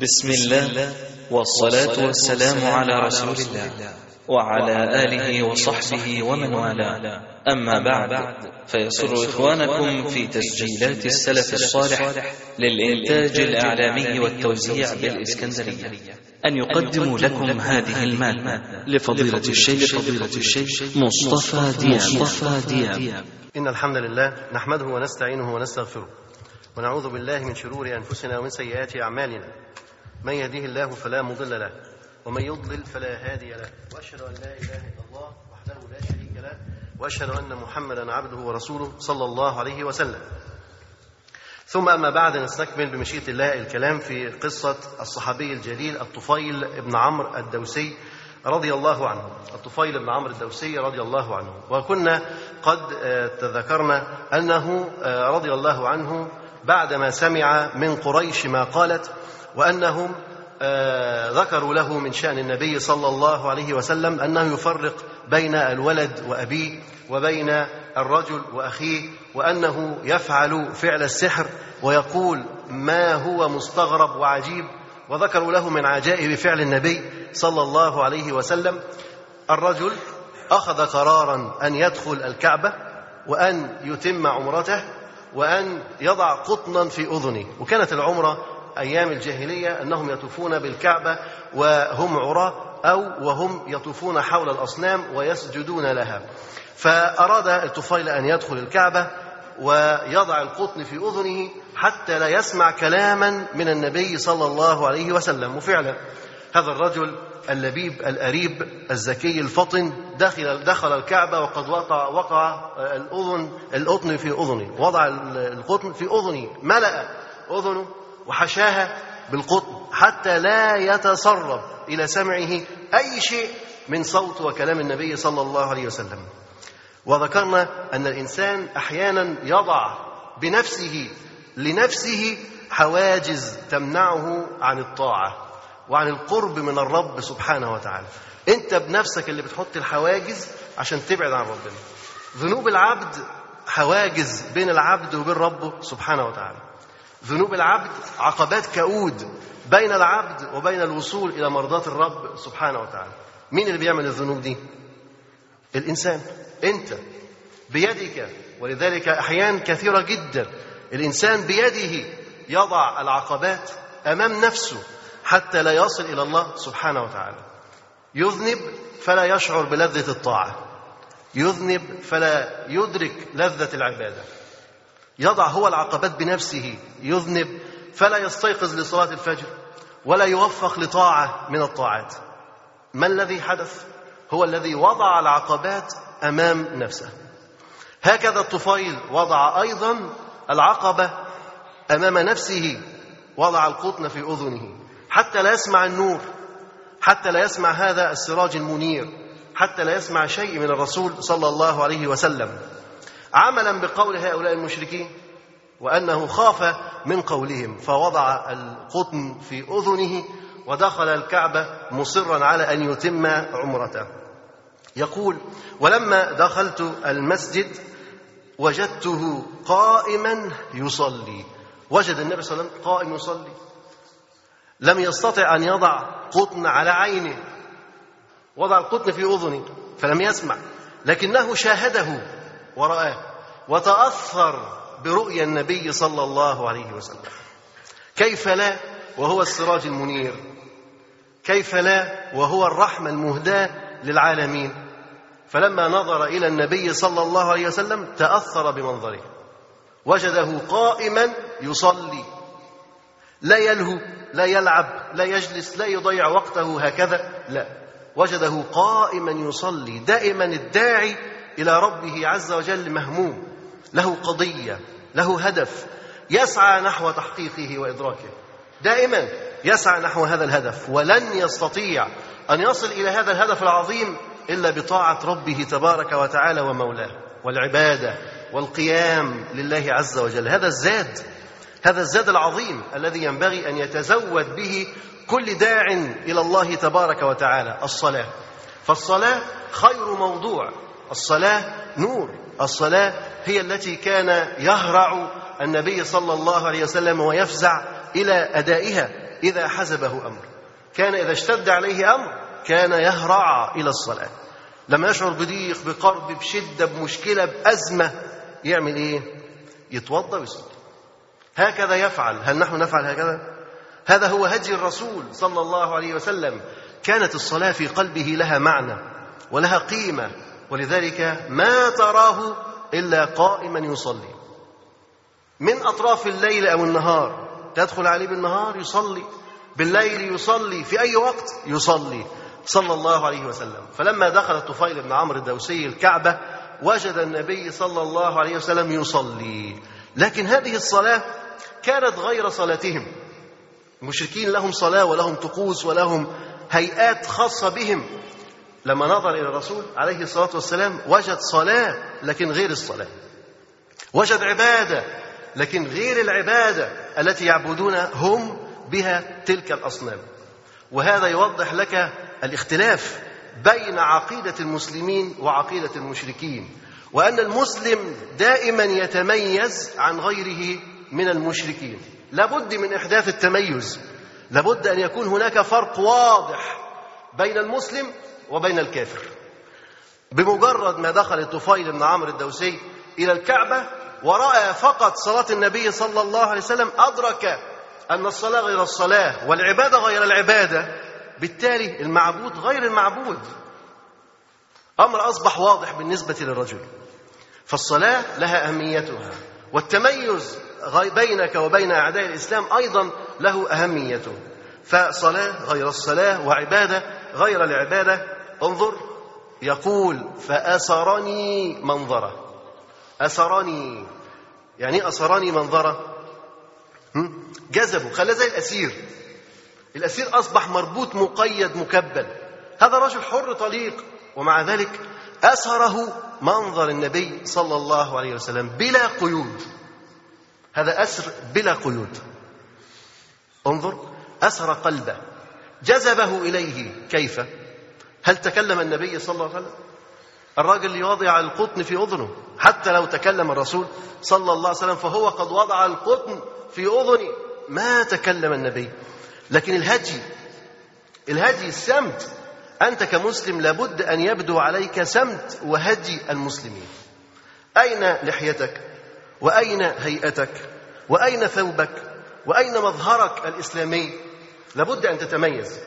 بسم الله والصلاة والسلام على رسول الله وعلى آله وصحبه ومن والاه. أما بعد فيسر إخوانكم في تسجيلات السلف الصالح للإنتاج الإعلامي والتوزيع بالإسكندرية. أن يقدموا لكم هذه المادة لفضيلة الشيخ فضيلة الشيخ مصطفى دياب. مصطفى دياب. إن الحمد لله نحمده ونستعينه ونستغفره ونعوذ بالله من شرور أنفسنا ومن سيئات أعمالنا. من يهديه الله فلا مضل له ومن يضلل فلا هادي له. وأشهد أن لا إله إلا الله وحده لا شريك له وأشهد أن محمدا عبده ورسوله صلى الله عليه وسلم. ثم أما بعد نستكمل بمشيئة الله الكلام في قصة الصحابي الجليل الطفيل بن عمرو الدوسي رضي الله عنه. الطفيل بن عمرو الدوسي رضي الله عنه. وكنا قد تذكرنا أنه رضي الله عنه بعدما سمع من قريش ما قالت وأنهم ذكروا له من شأن النبي صلى الله عليه وسلم أنه يفرق بين الولد وأبيه وبين الرجل وأخيه وأنه يفعل فعل السحر ويقول ما هو مستغرب وعجيب وذكروا له من عجائب فعل النبي صلى الله عليه وسلم. الرجل أخذ قرارا أن يدخل الكعبة وأن يتم عمرته وأن يضع قطنا في أذنه وكانت العمرة أيام الجاهلية أنهم يطوفون بالكعبة وهم عراة أو وهم يطوفون حول الأصنام ويسجدون لها. فأراد الطفيل أن يدخل الكعبة ويضع القطن في أذنه حتى لا يسمع كلاما من النبي صلى الله عليه وسلم. وفعلا هذا الرجل اللبيب الأريب الذكي الفطن دخل دخل الكعبة وقد وقع وقع الأذن القطن في أذنه. وضع القطن في أذنه ملأ أذنه وحشاها بالقطن حتى لا يتسرب إلى سمعه أي شيء من صوت وكلام النبي صلى الله عليه وسلم. وذكرنا أن الإنسان أحيانا يضع بنفسه لنفسه حواجز تمنعه عن الطاعة وعن القرب من الرب سبحانه وتعالى. أنت بنفسك اللي بتحط الحواجز عشان تبعد عن ربنا. ذنوب العبد حواجز بين العبد وبين ربه سبحانه وتعالى. ذنوب العبد عقبات كؤود بين العبد وبين الوصول إلى مرضاة الرب سبحانه وتعالى. مين اللي بيعمل الذنوب دي؟ الإنسان. أنت. بيدك. ولذلك أحيان كثيرة جدا الإنسان بيده يضع العقبات أمام نفسه حتى لا يصل إلى الله سبحانه وتعالى. يذنب فلا يشعر بلذة الطاعة. يذنب فلا يدرك لذة العبادة. يضع هو العقبات بنفسه. يذنب فلا يستيقظ لصلاة الفجر ولا يوفق لطاعة من الطاعات. ما الذي حدث؟ هو الذي وضع العقبات أمام نفسه. هكذا الطفيل وضع أيضا العقبة أمام نفسه وضع القطن في أذنه. حتى لا يسمع النور حتى لا يسمع هذا السراج المنير حتى لا يسمع شيء من الرسول صلى الله عليه وسلم. عملا بقول هؤلاء المشركين وأنه خاف من قولهم فوضع القطن في أذنه ودخل الكعبة مصرا على أن يتم عمرته. يقول ولما دخلت المسجد وجدته قائما يصلي. وجد النبي صلى الله عليه وسلم قائم يصلي. لم يستطع أن يضع قطن على عينه. وضع القطن في أذنه فلم يسمع لكنه شاهده ورآه وتأثر برؤيا النبي صلى الله عليه وسلم. كيف لا وهو السراج المنير؟ كيف لا وهو الرحمة المهداة للعالمين؟ فلما نظر إلى النبي صلى الله عليه وسلم تأثر بمنظره. وجده قائما يصلي. لا يلهو لا يلعب لا يجلس لا يضيع وقته هكذا. لا وجده قائما يصلي دائما الداعي إلى ربه عز وجل مهموم له قضية. له هدف يسعى نحو تحقيقه وإدراكه. دائما يسعى نحو هذا الهدف ولن يستطيع أن يصل إلى هذا الهدف العظيم إلا بطاعة ربه تبارك وتعالى ومولاه. والعبادة والقيام لله عز وجل. هذا الزاد هذا الزاد العظيم الذي ينبغي أن يتزود به كل داع إلى الله تبارك وتعالى الصلاة. فالصلاة خير موضوع الصلاة نور. الصلاة هي التي كان يهرع النبي صلى الله عليه وسلم ويفزع إلى أدائها إذا حزبه أمر. كان إذا اشتد عليه أمر كان يهرع إلى الصلاة. لما يشعر بضيق بقرب بشدة بمشكلة بأزمة. يعمل إيه؟ يتوضأ ويصلي. هكذا يفعل. هل نحن نفعل هكذا؟ هذا هو هدي الرسول صلى الله عليه وسلم. كانت الصلاة في قلبه لها معنى ولها قيمة. ولذلك ما تراه إلا قائما يصلي. من أطراف الليل أو النهار تدخل عليه بالنهار يصلي بالليل يصلي في أي وقت يصلي صلى الله عليه وسلم. فلما دخل الطفيل بن عمرو الدوسي الكعبة وجد النبي صلى الله عليه وسلم يصلي. لكن هذه الصلاة كانت غير صلاتهم. المشركين لهم صلاة ولهم طقوس ولهم هيئات خاصة بهم. لما نظر إلى الرسول عليه الصلاة والسلام وجد صلاة لكن غير الصلاة. وجد عبادة لكن غير العبادة التي يعبدون هم بها تلك الأصنام. وهذا يوضح لك الاختلاف بين عقيدة المسلمين وعقيدة المشركين وأن المسلم دائما يتميز عن غيره من المشركين. لابد من إحداث التميز. لابد أن يكون هناك فرق واضح بين المسلم وبين الكافر. بمجرد ما دخل الطفيل بن عمرو الدوسي إلى الكعبة ورأى فقط صلاة النبي صلى الله عليه وسلم أدرك أن الصلاة غير الصلاة والعبادة غير العبادة بالتالي المعبود غير المعبود. أمر أصبح واضح بالنسبة للرجل. فالصلاة لها أهميتها والتميز بينك وبين أعداء الإسلام أيضا له أهميته. فصلاة غير الصلاة وعبادة غير العبادة؟ انظر. يقول فأسرني منظرة. أسرني. يعني أسرني منظرة؟ جذبه خلاه زي الأسير. الأسير أصبح مربوط مقيد مكبل. هذا رجل حر طليق. ومع ذلك أسره منظر النبي صلى الله عليه وسلم بلا قيود. هذا أسر بلا قيود. انظر أسر قلبه. جذبه إليه. كيف؟ هل تكلم النبي صلى الله عليه وسلم؟ الراجل يوضع القطن في أذنه حتى لو تكلم الرسول صلى الله عليه وسلم فهو قد وضع القطن في أذني ما تكلم النبي. لكن الهدي الهدي السمت. أنت كمسلم لابد أن يبدو عليك سمت وهدي المسلمين. أين لحيتك؟ وأين هيئتك؟ وأين ثوبك؟ وأين مظهرك الإسلامي؟ لابد أن تتميز.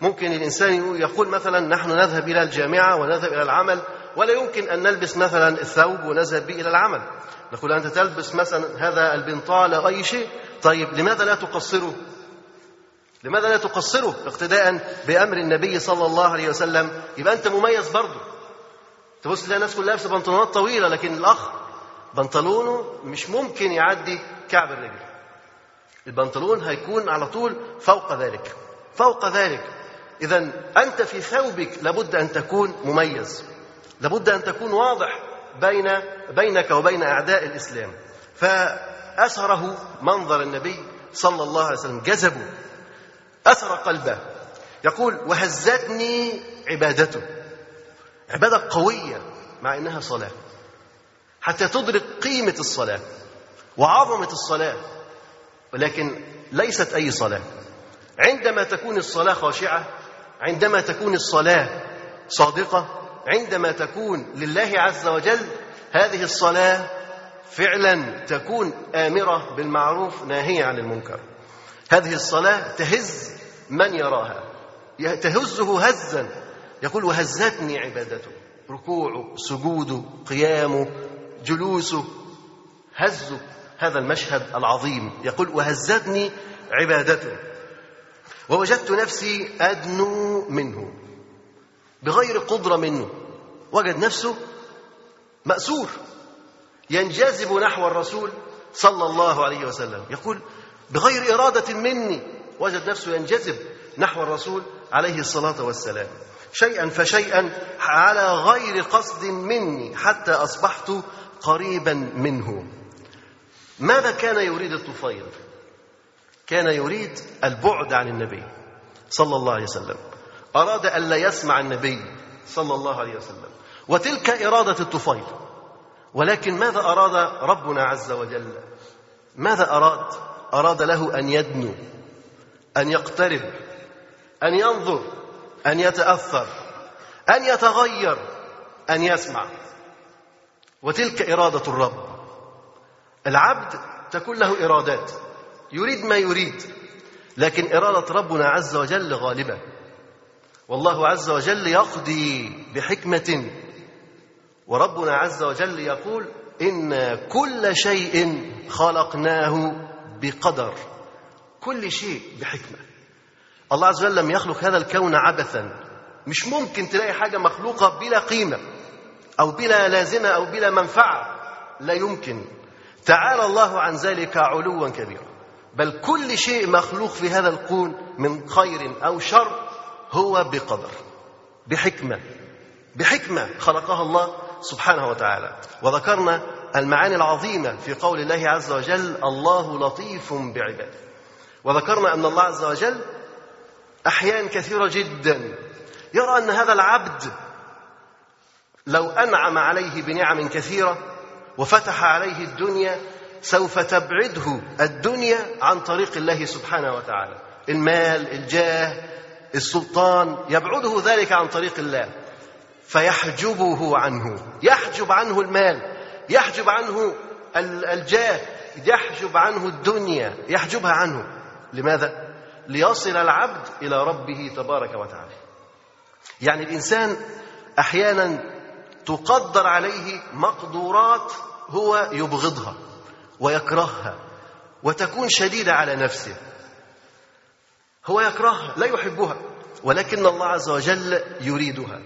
ممكن الإنسان يقول مثلا نحن نذهب إلى الجامعة ونذهب إلى العمل ولا يمكن أن نلبس مثلا الثوب ونذهب به إلى العمل. نقول أنت تلبس مثلا هذا البنطال أو أي شيء. طيب لماذا لا تقصره؟ لماذا لا تقصره اقتداء بأمر النبي صلى الله عليه وسلم؟ يبقى أنت مميز برضه. تبص تلاقي الناس كلها لابسة بنطلونات طويلة لكن الأخ بنطلونه مش ممكن يعدي كعب الرجل. البنطلون هيكون على طول فوق ذلك. فوق ذلك. اذا أنت في ثوبك لابد أن تكون مميز. لابد أن تكون واضح بين بينك وبين أعداء الإسلام. فأسره منظر النبي صلى الله عليه وسلم. جذبه. اثر قلبه. يقول وهزتني عبادته. عبادة قوية مع إنها صلاة. حتى تدرك قيمة الصلاة وعظمة الصلاة. ولكن ليست أي صلاة. عندما تكون الصلاة خاشعة عندما تكون الصلاة صادقة عندما تكون لله عز وجل هذه الصلاة فعلا تكون آمرة بالمعروف ناهية عن المنكر. هذه الصلاة تهز من يراها. تهزه هزا. يقول وهزتني عبادته. ركوعه سجوده قيامه جلوسه هزه. هذا المشهد العظيم. يقول وهزتني عبادته ووجدت نفسي أدنو منه بغير قدرة منه وجد نفسه مأسور ينجذب نحو الرسول صلى الله عليه وسلم. يقول بغير إرادة مني وجد نفسه ينجذب نحو الرسول عليه الصلاة والسلام. شيئا فشيئا على غير قصد مني حتى أصبحت قريبا منه. ماذا كان يريد الطفيل؟ كان يريد البعد عن النبي صلى الله عليه وسلم. أراد ألا يسمع النبي صلى الله عليه وسلم. وتلك إرادة الطفيل. ولكن ماذا أراد ربنا عز وجل؟ ماذا أراد؟ أراد له أن يدنو أن يقترب أن ينظر أن يتأثر أن يتغير أن يسمع. وتلك إرادة الرب. العبد تكون له إرادات يريد ما يريد لكن إرادة ربنا عز وجل غالبة. والله عز وجل يقضي بحكمة وربنا عز وجل يقول إن كل شيء خلقناه بقدر كل شيء بحكمة. الله عز وجل لم يخلق هذا الكون عبثا. مش ممكن تلاقي حاجة مخلوقة بلا قيمة أو بلا لازمة أو بلا منفعة. لا يمكن. تعالى الله عن ذلك علوا كبيرا. بل كل شيء مخلوق في هذا الكون من خير أو شر هو بقدر بحكمة بحكمة خلقها الله سبحانه وتعالى. وذكرنا المعاني العظيمة في قول الله عز وجل الله لطيف بعباده وذكرنا أن الله عز وجل أحيان كثيرة جدا. يرى أن هذا العبد لو أنعم عليه بنعم كثيرة وفتح عليه الدنيا سوف تبعده الدنيا عن طريق الله سبحانه وتعالى. المال الجاه السلطان يبعده ذلك عن طريق الله. فيحجبه عنه. يحجب عنه المال. يحجب عنه الجاه. يحجب عنه الدنيا. يحجبها عنه. لماذا؟ ليصل العبد إلى ربه تبارك وتعالى. يعني الإنسان أحيانا تقدر عليه مقدورات هو يبغضها ويكرهها وتكون شديدة على نفسه. هو يكرهها لا يحبها ولكن الله عز وجل يريدها.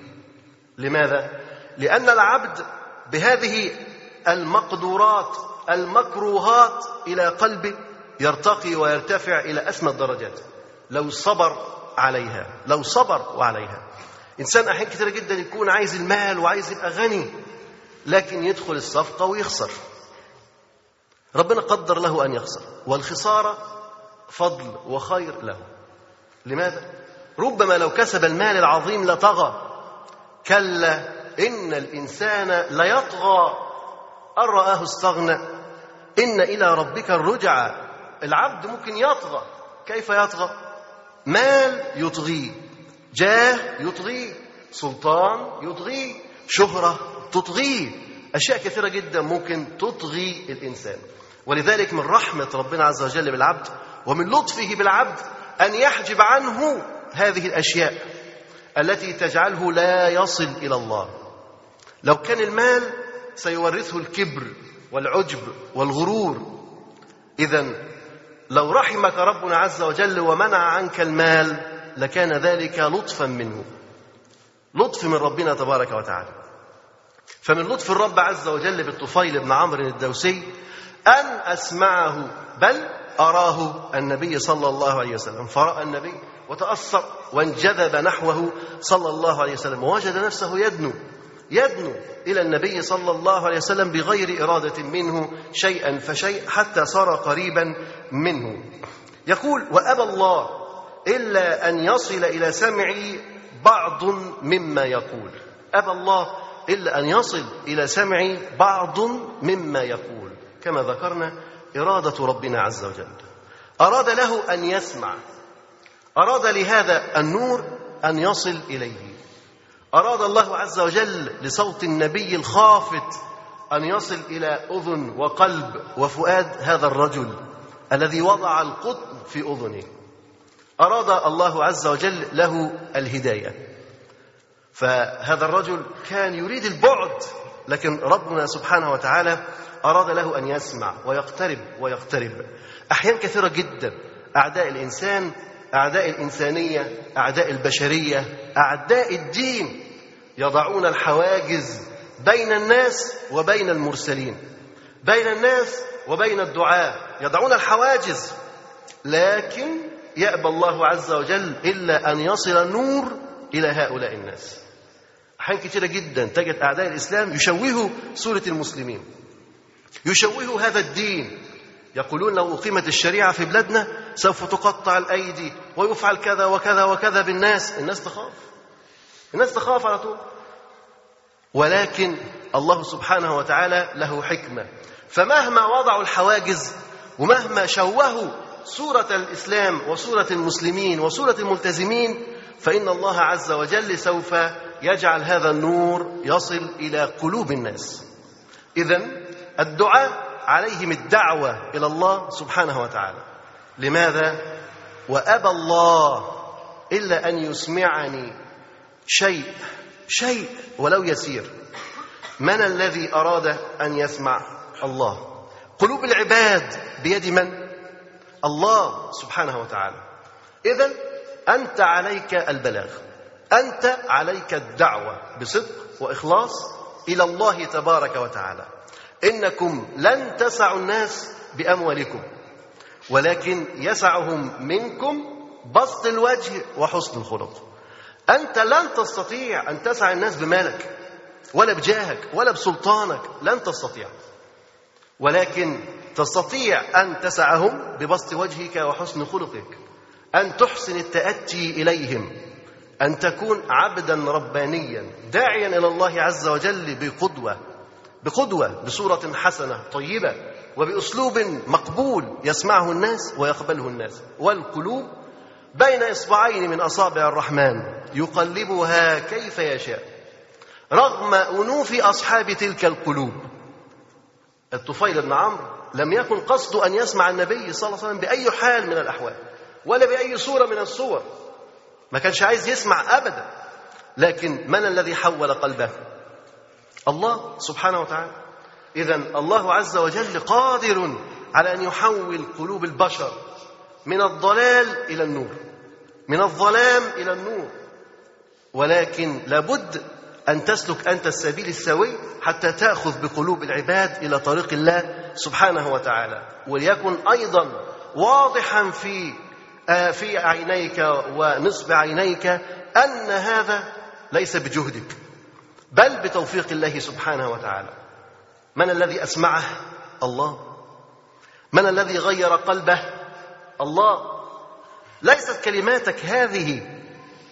لماذا؟ لأن العبد بهذه المقدورات المكروهات إلى قلبه يرتقي ويرتفع إلى اسمى الدرجات. لو صبر عليها لو صبر وعليها إنسان أحيانا كثيره جدا يكون عايز المال وعايز يبقى غني لكن يدخل الصفقة ويخسر. ربنا قدر له أن يخسر والخسارة فضل وخير له. لماذا؟ ربما لو كسب المال العظيم لطغى. كلا إن الإنسان ليطغى. أن رآه استغنى. إن إلى ربك الرجعى. العبد ممكن يطغى. كيف يطغى؟ مال يطغيه. جاه يطغيه سلطان يطغيه شهرة تطغيه أشياء كثيرة جدا ممكن تطغي الإنسان. ولذلك من رحمة ربنا عز وجل بالعبد ومن لطفه بالعبد أن يحجب عنه هذه الأشياء التي تجعله لا يصل إلى الله. لو كان المال سيورثه الكبر والعجب والغرور. اذا لو رحمك ربنا عز وجل ومنع عنك المال لكان ذلك لطفا منه. لطف من ربنا تبارك وتعالى. فمن لطف الرب عز وجل بالطفيل بن عمرو الدوسي أن أسمعه بل أراه النبي صلى الله عليه وسلم. فرأى النبي وتأثر وانجذب نحوه صلى الله عليه وسلم. ووجد نفسه يدنو يدنو إلى النبي صلى الله عليه وسلم بغير إرادة منه شيئا فشيء حتى صار قريبا منه. يقول وأبى الله إلا أن يصل إلى سمعي بعض مما يقول. أبى الله إلا أن يصل إلى سمعي بعض مما يقول. كما ذكرنا إرادة ربنا عز وجل. أراد له أن يسمع. أراد لهذا النور أن يصل إليه. أراد الله عز وجل لصوت النبي الخافت أن يصل إلى أذن وقلب وفؤاد هذا الرجل الذي وضع القطن في أذنه. أراد الله عز وجل له الهداية. فهذا الرجل كان يريد البعد لكن ربنا سبحانه وتعالى أراد له أن يسمع ويقترب ويقترب. أحيان كثيرة جدا أعداء الإنسان أعداء الإنسانية أعداء البشرية أعداء الدين يضعون الحواجز بين الناس وبين المرسلين. بين الناس وبين الدعاء يضعون الحواجز لكن يأبى الله عز وجل إلا أن يصل النور إلى هؤلاء الناس. أحيان كثيرة جدا تجد أعداء الإسلام يشوهوا سورة المسلمين يشوهوا هذا الدين يقولون لو أقيمت الشريعة في بلادنا سوف تقطع الأيدي ويفعل كذا وكذا وكذا بالناس. الناس تخاف الناس تخاف على طول. ولكن الله سبحانه وتعالى له حكمة. فمهما وضعوا الحواجز ومهما شوهوا صورة الإسلام وصورة المسلمين وصورة الملتزمين فإن الله عز وجل سوف يجعل هذا النور يصل إلى قلوب الناس. إذا الدعاء عليهم الدعوة إلى الله سبحانه وتعالى. لماذا؟ وأبى الله إلا أن يسمعني. شيء شيء ولو يسير. من الذي أراد أن يسمع الله؟ قلوب العباد بيد من؟ الله سبحانه وتعالى. إذا أنت عليك البلاغ. أنت عليك الدعوة بصدق وإخلاص إلى الله تبارك وتعالى. إنكم لن تسعوا الناس بأموالكم ولكن يسعهم منكم بسط الوجه وحسن الخلق. أنت لن تستطيع أن تسع الناس بمالك ولا بجاهك ولا بسلطانك لن تستطيع. ولكن تستطيع أن تسعهم ببسط وجهك وحسن خلقك أن تحسن التأتي إليهم أن تكون عبدا ربانيا داعيا إلى الله عز وجل بقدوة بقدوة بصورة حسنة طيبة وبأسلوب مقبول يسمعه الناس ويقبله الناس. والقلوب بين إصبعين من أصابع الرحمن يقلبها كيف يشاء رغم أنوف أصحاب تلك القلوب. الطفيل بن عمرو لم يكن قصده أن يسمع النبي صلى الله عليه وسلم بأي حال من الأحوال ولا بأي صورة من الصور. ما كانش عايز يسمع أبدا. لكن من الذي حول قلبه؟ الله سبحانه وتعالى. إذا الله عز وجل قادر على أن يحول قلوب البشر من الضلال إلى النور من الظلام إلى النور. ولكن لابد أن تسلك أنت السبيل السوي حتى تأخذ بقلوب العباد إلى طريق الله سبحانه وتعالى. وليكن أيضا واضحا في في عينيك ونصب عينيك أن هذا ليس بجهدك بل بتوفيق الله سبحانه وتعالى. من الذي أسمعه؟ الله. من الذي غير قلبه؟ الله. ليست كلماتك هذه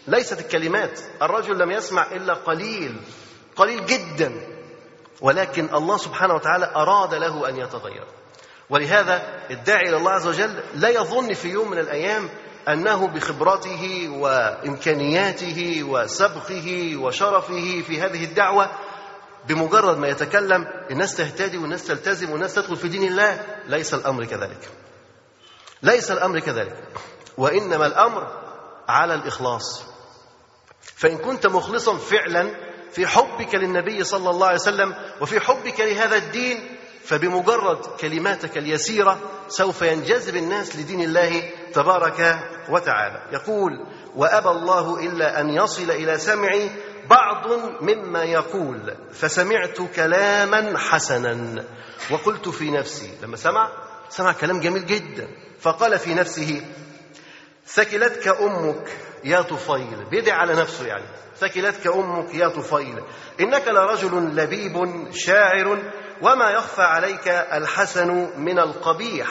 ليست الكلمات. الرجل لم يسمع إلا قليل قليل جدا. ولكن الله سبحانه وتعالى أراد له أن يتغير. ولهذا الداعي إلى الله عز وجل لا يظن في يوم من الأيام أنه بخبرته وإمكانياته وسبقه وشرفه في هذه الدعوة بمجرد ما يتكلم الناس تهتدي والناس تلتزم والناس تدخل في دين الله ليس الأمر كذلك. ليس الأمر كذلك. وإنما الأمر على الإخلاص. فإن كنت مخلصا فعلا في حبك للنبي صلى الله عليه وسلم وفي حبك لهذا الدين فبمجرد كلماتك اليسيرة سوف ينجذب الناس لدين الله تبارك وتعالى. يقول وأبى الله إلا أن يصل إلى سمعي بعض مما يقول فسمعت كلاما حسنا. وقلت في نفسي لما سمع سمع كلام جميل جدا. فقال في نفسه ثكلتك أمك يا طفيل بيدعي على نفسه يعني. ثكلتك أمك يا طفيل. إنك لرجل لبيب شاعر وما يخفى عليك الحسن من القبيح.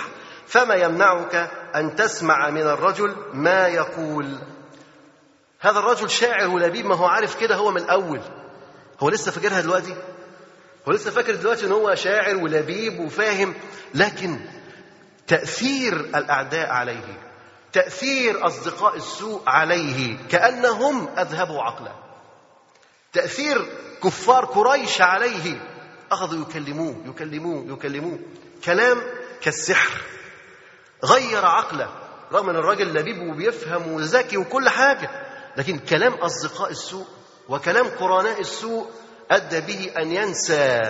فما يمنعك أن تسمع من الرجل ما يقول؟ هذا الرجل شاعر ولبيب ما هو عارف كده هو من الأول. هو لسه فاكرها دلوقتي؟ هو لسه فاكر دلوقتي إن هو شاعر ولبيب وفاهم؟ لكن تأثير الأعداء عليه تأثير أصدقاء السوء عليه كأنهم أذهبوا عقله تأثير كفار قريش عليه أخذوا يكلموه يكلموه يكلموه. كلام كالسحر. غير عقله رغم أن الراجل لبيب وبيفهم وذكي وكل حاجة لكن كلام أصدقاء السوء وكلام قرناء السوء أدى به أن ينسى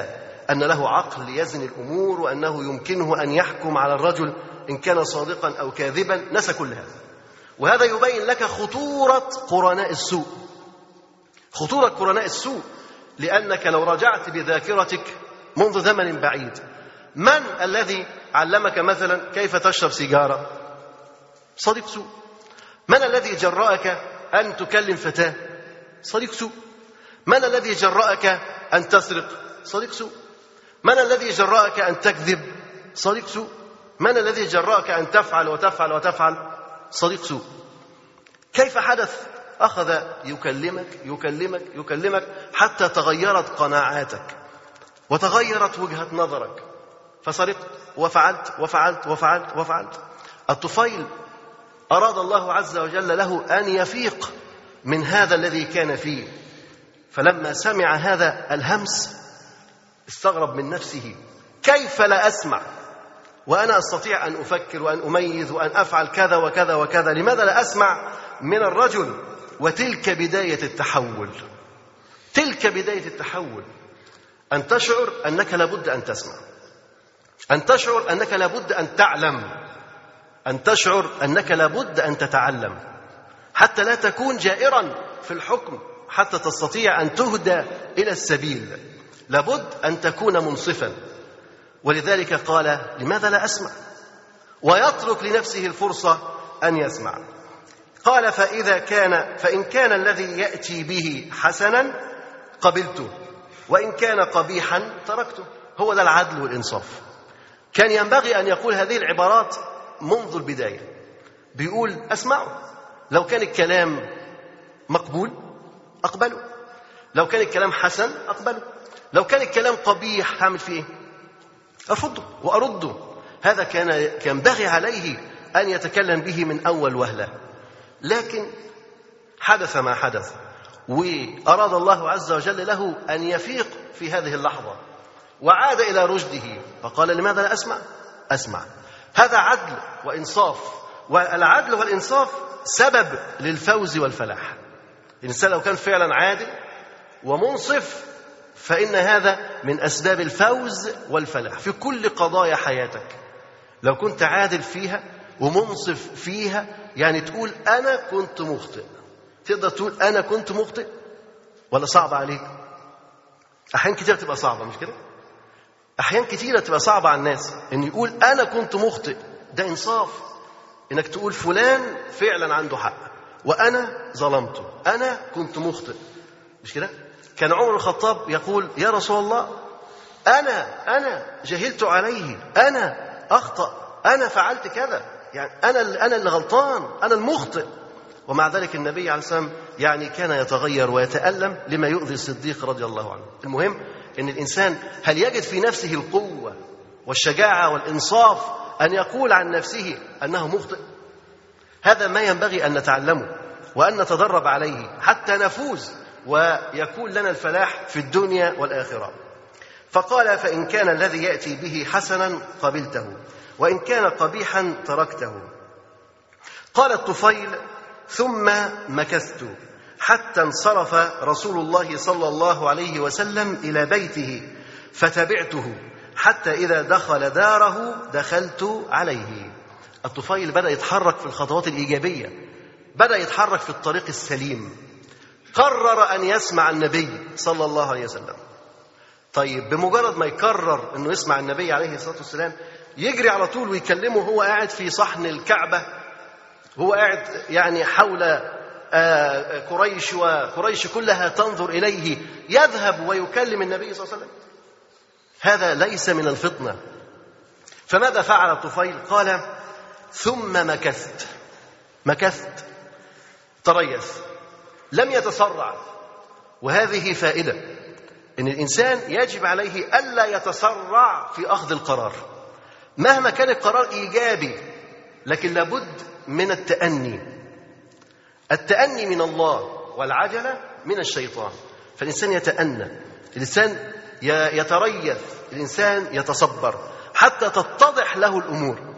أن له عقل يزن الأمور وأنه يمكنه أن يحكم على الرجل. إن كان صادقا أو كاذبا نسى كل هذا. وهذا يبين لك خطورة قرناء السوء. خطورة قرناء السوء لأنك لو رجعت بذاكرتك منذ زمن بعيد من الذي علمك مثلا كيف تشرب سيجارة؟ صديق سوء. من الذي جرأك أن تكلم فتاة؟ صديق سوء. من الذي جرأك أن تسرق؟ صديق سوء. من الذي جرأك أن تكذب؟ صديق سوء. من الذي جرأك أن تفعل وتفعل وتفعل؟ صديق سوء. كيف حدث؟ أخذ يكلمك يكلمك يكلمك حتى تغيرت قناعاتك وتغيرت وجهة نظرك. فسرقت وفعلت وفعلت وفعلت وفعلت. الطفيل أراد الله عز وجل له أن يفيق من هذا الذي كان فيه. فلما سمع هذا الهمس استغرب من نفسه. كيف لا أسمع؟ وأنا أستطيع أن أفكر وأن أميز وأن أفعل كذا وكذا وكذا لماذا لا أسمع من الرجل وتلك بداية التحول؟ تلك بداية التحول. أن تشعر أنك لابد أن تسمع. أن تشعر أنك لابد أن تعلم. أن تشعر أنك لابد أن تتعلم. حتى لا تكون جائرا في الحكم حتى تستطيع أن تهدى إلى السبيل. لابد أن تكون منصفا. ولذلك قال لماذا لا أسمع؟ ويترك لنفسه الفرصة أن يسمع. قال فإذا كان فإن كان الذي يأتي به حسنا قبلته. وإن كان قبيحا تركته. هو ده العدل والإنصاف. كان ينبغي أن يقول هذه العبارات منذ البداية. بيقول أسمعه. لو كان الكلام مقبول أقبله. لو كان الكلام حسن أقبله. لو كان الكلام قبيح هعمل فيه إيه؟ أرفضه وأرده هذا كان ينبغي عليه أن يتكلم به من أول وهلة. لكن حدث ما حدث وأراد الله عز وجل له أن يفيق في هذه اللحظة وعاد إلى رشده فقال لماذا لا أسمع؟ أسمع. هذا عدل وإنصاف والعدل والإنصاف سبب للفوز والفلاح. الإنسان لو كان فعلا عادل ومنصف فإن هذا من أسباب الفوز والفلاح. في كل قضايا حياتك لو كنت عادل فيها ومنصف فيها يعني تقول أنا كنت مخطئ. تقدر تقول أنا كنت مخطئ؟ ولا صعب عليك؟ أحيان كتير تبقى صعبة مش كده؟ أحيان كتيرة تبقى صعبة على الناس إن يقول أنا كنت مخطئ. ده إنصاف. إنك تقول فلان فعلا عنده حق وأنا ظلمته. أنا كنت مخطئ. مش كده؟ كان عمر بن الخطاب يقول يا رسول الله أنا أنا جهلت عليه أنا أخطأ أنا فعلت كذا يعني أنا أنا اللي غلطان أنا المخطئ. ومع ذلك النبي عليه الصلاة يعني كان يتغير ويتألم لما يؤذي الصديق رضي الله عنه. المهم أن الإنسان هل يجد في نفسه القوة والشجاعة والإنصاف أن يقول عن نفسه أنه مخطئ؟ هذا ما ينبغي أن نتعلمه وأن نتدرب عليه حتى نفوز ويكون لنا الفلاح في الدنيا والآخرة. فقال فإن كان الذي يأتي به حسنا قبلته وإن كان قبيحا تركته. قال الطفيل ثم مكثت حتى انصرف رسول الله صلى الله عليه وسلم إلى بيته فتبعته حتى إذا دخل داره دخلت عليه. الطفيل بدأ يتحرك في الخطوات الإيجابية بدأ يتحرك في الطريق السليم. قرر أن يسمع النبي صلى الله عليه وسلم. طيب بمجرد ما يقرر أنه يسمع النبي عليه الصلاة والسلام يجري على طول ويكلمه هو قاعد في صحن الكعبة هو قاعد يعني حول قريش وقريش كلها تنظر إليه يذهب ويكلم النبي صلى الله عليه وسلم. هذا ليس من الفطنة. فماذا فعل الطفيل قال ثم مكثت. مكثت. تريث. لم يتسرع. وهذه فائدة إن الإنسان يجب عليه ألا يتسرع في أخذ القرار. مهما كان القرار إيجابي لكن لابد من التأني. التأني من الله والعجلة من الشيطان. فالإنسان يتأنى الإنسان يتريث الإنسان يتصبر حتى تتضح له الأمور.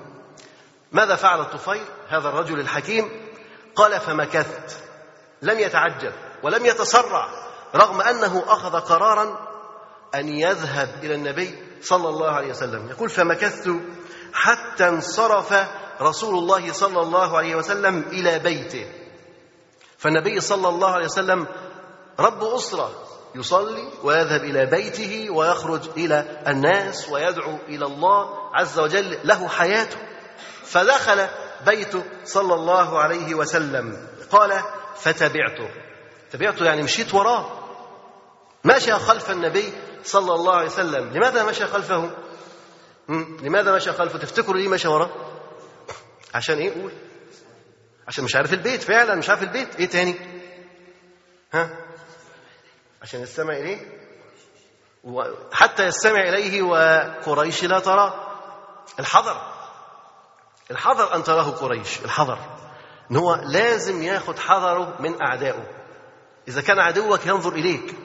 ماذا فعل الطفيل؟ هذا الرجل الحكيم قال فمكثت. لم يتعجل ولم يتسرع رغم أنه أخذ قرارا أن يذهب إلى النبي صلى الله عليه وسلم. يقول فمكثت حتى انصرف رسول الله صلى الله عليه وسلم إلى بيته. فالنبي صلى الله عليه وسلم رب أسرة يصلي ويذهب إلى بيته ويخرج إلى الناس ويدعو إلى الله عز وجل له حياته. فدخل بيته صلى الله عليه وسلم. قال فتبعته. تبعته يعني مشيت وراه. مشى خلف النبي صلى الله عليه وسلم. لماذا مشى خلفه؟ لماذا مشى خلفه؟ تفتكروا ليه مشى وراه؟ عشان إيه؟ قول. عشان مش عارف البيت فعلا مش عارف البيت. إيه تاني؟ ها؟ عشان يستمع إليه. حتى يستمع إليه وقريش لا ترى. الحذر. الحذر أن تراه قريش. الحذر. إن هو لازم ياخد حذره من أعدائه. إذا كان عدوك ينظر إليك.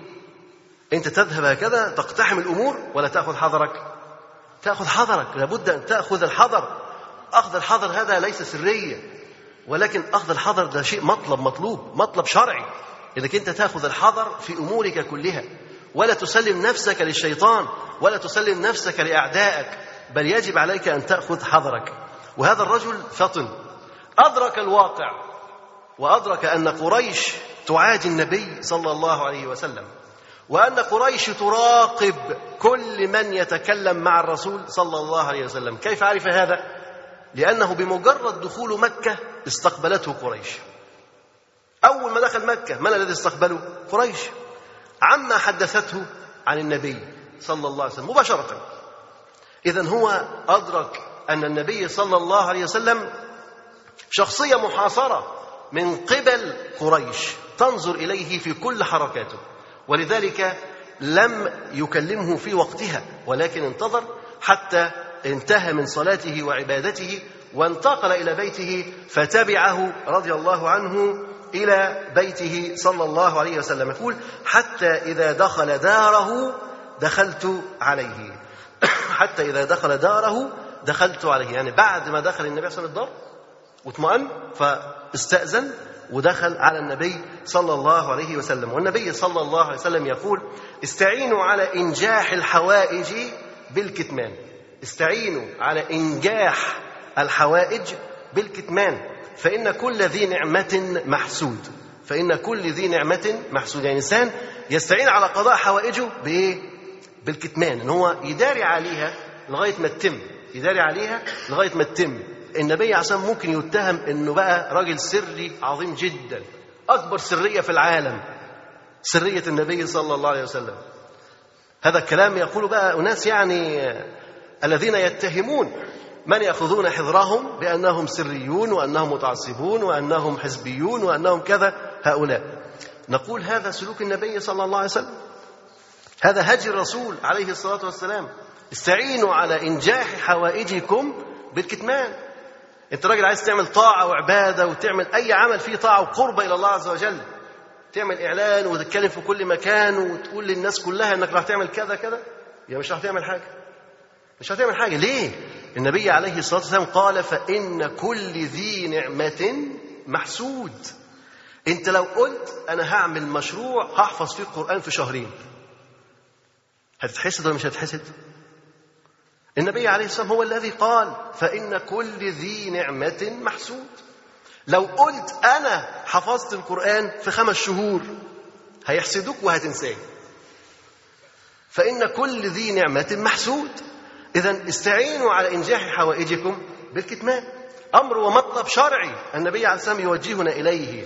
أنت تذهب هكذا تقتحم الأمور ولا تأخذ حذرك؟ تأخذ حذرك. لابد أن تأخذ الحذر. أخذ الحذر هذا ليس سرية. ولكن أخذ الحذر ده شيء مطلب مطلوب مطلب شرعي. إنك أنت تأخذ الحذر في أمورك كلها. ولا تسلم نفسك للشيطان ولا تسلم نفسك لأعدائك. بل يجب عليك أن تأخذ حذرك. وهذا الرجل فطن. أدرك الواقع وأدرك أن قريش تعادي النبي صلى الله عليه وسلم وأن قريش تراقب كل من يتكلم مع الرسول صلى الله عليه وسلم كيف عرف هذا؟ لأنه بمجرد دخول مكة استقبلته قريش أول ما دخل مكة من الذي استقبله؟ قريش عما حدثته عن النبي صلى الله عليه وسلم مباشرة إذا هو أدرك أن النبي صلى الله عليه وسلم شخصية محاصرة من قبل قريش تنظر إليه في كل حركاته. ولذلك لم يكلمه في وقتها ولكن انتظر حتى انتهى من صلاته وعبادته وانتقل إلى بيته فتبعه رضي الله عنه إلى بيته صلى الله عليه وسلم. يقول حتى إذا دخل داره دخلت عليه. حتى إذا دخل داره دخلت عليه. يعني بعد ما دخل النبي صلى الله عليه وسلم الدار واطمأن فاستأذن ودخل على النبي صلى الله عليه وسلم. والنبي صلى الله عليه وسلم يقول استعينوا على إنجاح الحوائج بالكتمان. استعينوا على إنجاح الحوائج بالكتمان. فإن كل ذي نعمة محسود. فإن كل ذي نعمة محسود. يعني إنسان يستعين على قضاء حوائجه بإيه؟ بالكتمان. إن هو يداري عليها لغاية ما تتم. يداري عليها لغاية ما تتم. النبي عشان ممكن يتهم إنه بقى راجل سري عظيم جدا أكبر سرية في العالم سرية النبي صلى الله عليه وسلم. هذا الكلام يقول بقى أناس يعني الذين يتهمون من يأخذون حذرهم بأنهم سريون وأنهم متعصبون وأنهم حزبيون وأنهم كذا هؤلاء. نقول هذا سلوك النبي صلى الله عليه وسلم. هذا هدي الرسول عليه الصلاة والسلام. استعينوا على إنجاح حوائجكم بالكتمان. انت راجل عايز تعمل طاعة وعبادة وتعمل أي عمل فيه طاعة وقربه إلى الله عز وجل تعمل إعلان وتتكلم في كل مكان وتقول للناس كلها إنك راح تعمل كذا كذا يا مش راح تعمل حاجة. مش هتعمل حاجة. ليه؟ النبي عليه الصلاة والسلام قال فإن كل ذي نعمة محسود. أنت لو قلت أنا هعمل مشروع هحفظ فيه القرآن في شهرين. هتتحسد ولا مش هتتحسد؟ النبي عليه والسلام هو الذي قال فإن كل ذي نعمة محسود. لو قلت أنا حفظت القرآن في خمس شهور هيحسدوك وهتنساه فإن كل ذي نعمة محسود. اذا استعينوا على إنجاح حوائجكم بالكتمان. أمر ومطلب شرعي النبي عليه والسلام يوجهنا إليه.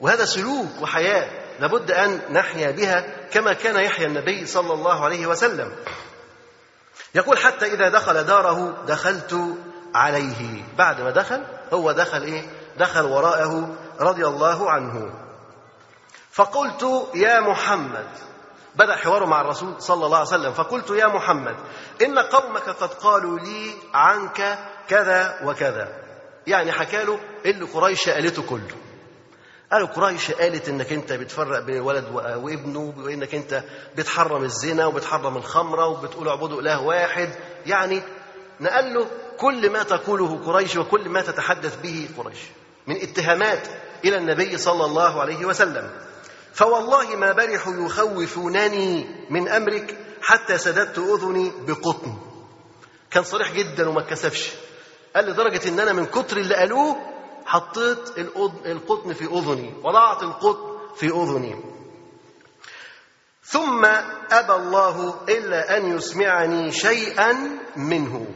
وهذا سلوك وحياة لابد أن نحيا بها كما كان يحيا النبي صلى الله عليه وسلم. يقول حتى إذا دخل داره دخلت عليه. بعد ما دخل هو دخل إيه؟ دخل وراءه رضي الله عنه. فقلت يا محمد بدأ حواره مع الرسول صلى الله عليه وسلم. فقلت يا محمد إن قومك قد قالوا لي عنك كذا وكذا. يعني حكى له اللي قريش قالته كله قالوا قريش قالت إنك أنت بتفرق بين الولد وابنه وإنك أنت بتحرم الزنا وبتحرم الخمرة وبتقول اعبدوا إله واحد. يعني نقل له كل ما تقوله قريش وكل ما تتحدث به قريش من اتهامات إلى النبي صلى الله عليه وسلم. فوالله ما برحوا يخوفونني من أمرك حتى سددت أذني بقطن. كان صريح جدا وما اتكسفش. قال لدرجة إن أنا من كتر اللي قالوه حطيت القطن في أذني وضعت القطن في أذني. ثم أبى الله إلا أن يسمعني شيئا منه.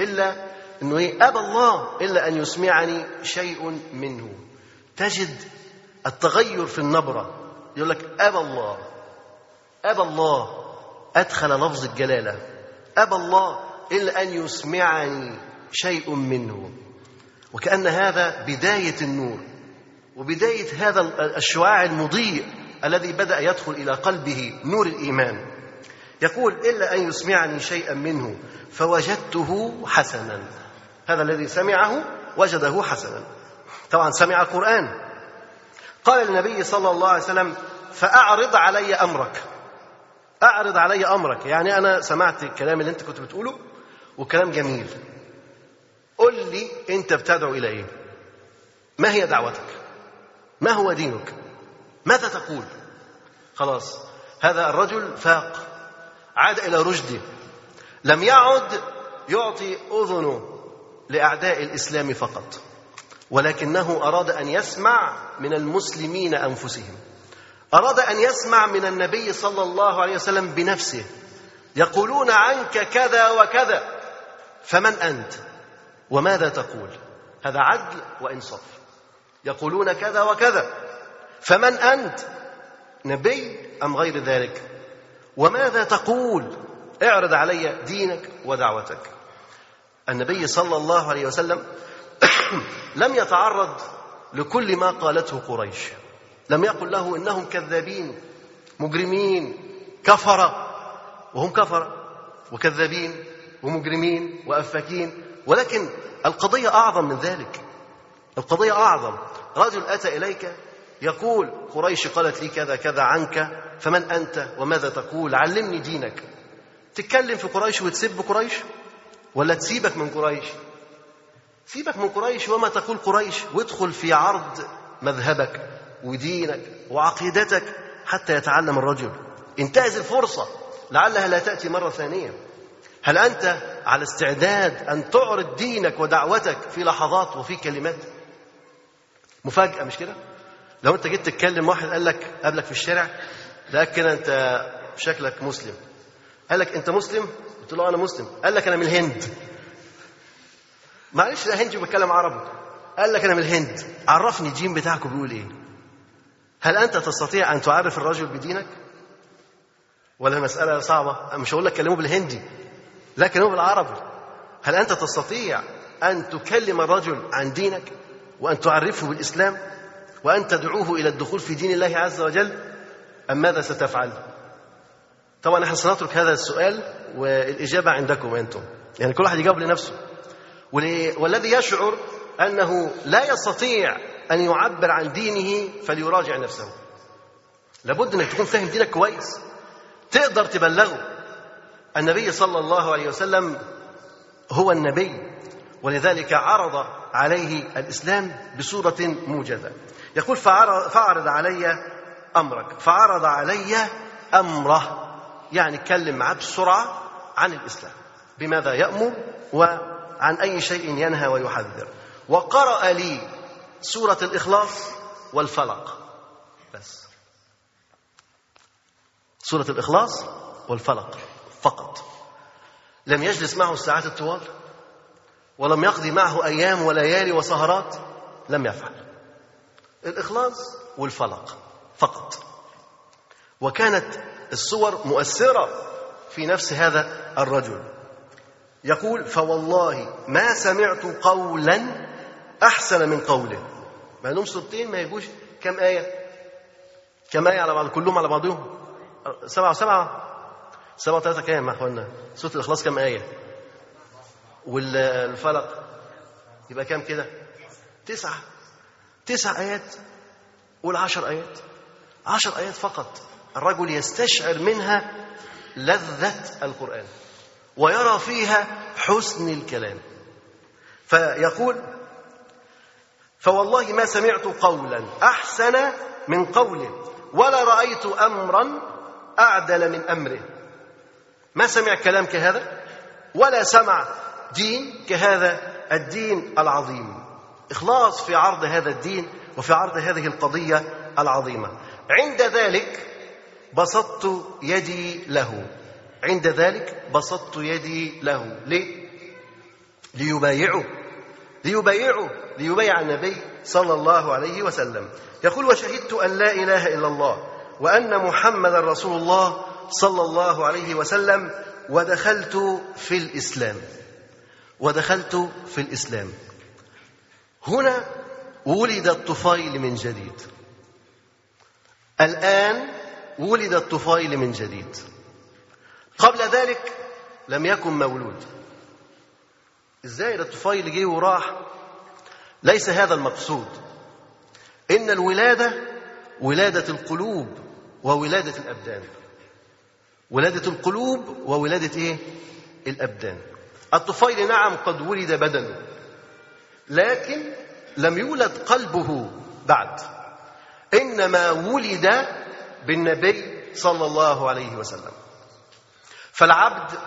إلا إنه إيه؟ أبى الله إلا أن يسمعني شيء منه. تجد التغير في النبرة. يقول لك أبى الله. أبى الله. أدخل لفظ الجلالة. أبى الله إلا أن يسمعني شيء منه. وكأن هذا بداية النور وبداية هذا الشعاع المضيء الذي بدأ يدخل إلى قلبه نور الإيمان. يقول إلا أن يسمعني شيئا منه فوجدته حسنا. هذا الذي سمعه وجده حسنا. طبعا سمع القرآن. قال للنبي صلى الله عليه وسلم فأعرض علي أمرك. أعرض علي أمرك. يعني أنا سمعت الكلام اللي أنت كنت بتقوله وكلام جميل. قل لي أنت بتدعو إلى إيه؟ ما هي دعوتك؟ ما هو دينك؟ ماذا تقول؟ خلاص هذا الرجل فاق عاد إلى رشده لم يعد يعطي أذنه لأعداء الإسلام فقط ولكنه أراد أن يسمع من المسلمين أنفسهم أراد أن يسمع من النبي صلى الله عليه وسلم بنفسه يقولون عنك كذا وكذا فمن أنت؟ وماذا تقول؟ هذا عدل وإنصاف. يقولون كذا وكذا. فمن أنت؟ نبي أم غير ذلك؟ وماذا تقول؟ اعرض علي دينك ودعوتك. النبي صلى الله عليه وسلم لم يتعرض لكل ما قالته قريش. لم يقل له إنهم كذابين مجرمين كفرة. وهم كفرة وكذابين ومجرمين وأفاكين. ولكن القضية أعظم من ذلك. القضية أعظم. رجل أتى إليك يقول قريش قالت لي كذا كذا عنك فمن أنت وماذا تقول؟ علمني دينك. تتكلم في قريش وتسب قريش؟ ولا تسيبك من قريش؟ سيبك من قريش وما تقول قريش. وادخل في عرض مذهبك ودينك وعقيدتك حتى يتعلم الرجل. انتهز الفرصة. لعلها لا تأتي مرة ثانية. هل أنت على استعداد أن تعرض دينك ودعوتك في لحظات وفي كلمات؟ مفاجأة مش كده؟ لو أنت جيت تتكلم واحد قال لك قابلك في الشارع ده كده أنت شكلك مسلم. قال لك أنت مسلم؟ قلت له أنا مسلم. قال لك أنا من الهند. معلش ده هندي بتكلم عربي. قال لك أنا من الهند. عرفني الدين بتاعكم بيقول إيه. هل أنت تستطيع أن تعرف الرجل بدينك؟ ولا المسألة صعبة؟ مش هقول لك كلمه بالهندي. لا كلمه بالعربي. هل أنت تستطيع أن تكلم الرجل عن دينك وأن تعرفه بالإسلام وأن تدعوه إلى الدخول في دين الله عز وجل أم ماذا ستفعل؟ طبعا إحنا سنترك هذا السؤال والإجابة عندكم أنتم. يعني كل واحد يجاوب لنفسه. والذي يشعر أنه لا يستطيع أن يعبر عن دينه فليراجع نفسه. لابد أنك تكون فاهم دينك كويس. تقدر تبلغه. النبي صلى الله عليه وسلم هو النبي ولذلك عرض عليه الإسلام بصورة موجزة. يقول فعرض علي أمرك فعرض علي أمره. يعني اتكلم معاه بسرعة عن الإسلام بماذا يأمر وعن أي شيء ينهى ويحذر. وقرأ لي سورة الإخلاص والفلق. بس. سورة الإخلاص والفلق. فقط. لم يجلس معه الساعات الطوال؟ ولم يقضي معه أيام وليالي وسهرات؟ لم يفعل. الإخلاص والفلق فقط. وكانت الصور مؤثرة في نفس هذا الرجل. يقول فوالله ما سمعت قولا أحسن من قوله. مع أنهم سورتين ما يجوش كم آية؟ كم آية على بعض؟ كلهم على بعضهم؟ سبعة وسبعة. سبعة وثلاثة كام يا أخوانا؟ سورة الإخلاص كم آية؟ والفلق يبقى كام كده؟ تسعة. تسع آيات قول عشر آيات. عشر آيات فقط. الرجل يستشعر منها لذة القرآن ويرى فيها حسن الكلام. فيقول فوالله ما سمعت قولا أحسن من قوله ولا رأيت امرا أعدل من أمره. ما سمع كلام كهذا؟ ولا سمع دين كهذا الدين العظيم. إخلاص في عرض هذا الدين وفي عرض هذه القضية العظيمة. عند ذلك بسطت يدي له. عند ذلك بسطت يدي له. ليه؟ ليبايعه. ليبايعه. ليبايع النبي صلى الله عليه وسلم. يقول وشهدت أن لا إله إلا الله وأن محمدا رسول الله صلى الله عليه وسلم ودخلت في الإسلام. ودخلت في الإسلام. هنا ولد الطفيل من جديد. الآن ولد الطفيل من جديد. قبل ذلك لم يكن مولود. إزاي ده الطفيل جه وراح؟ ليس هذا المقصود. إن الولادة ولادة القلوب وولادة الأبدان. ولادة القلوب وولادة إيه؟ الأبدان. الطفيل نعم قد ولد بدنه لكن لم يولد قلبه بعد إنما ولد بالنبي صلى الله عليه وسلم. فالعبد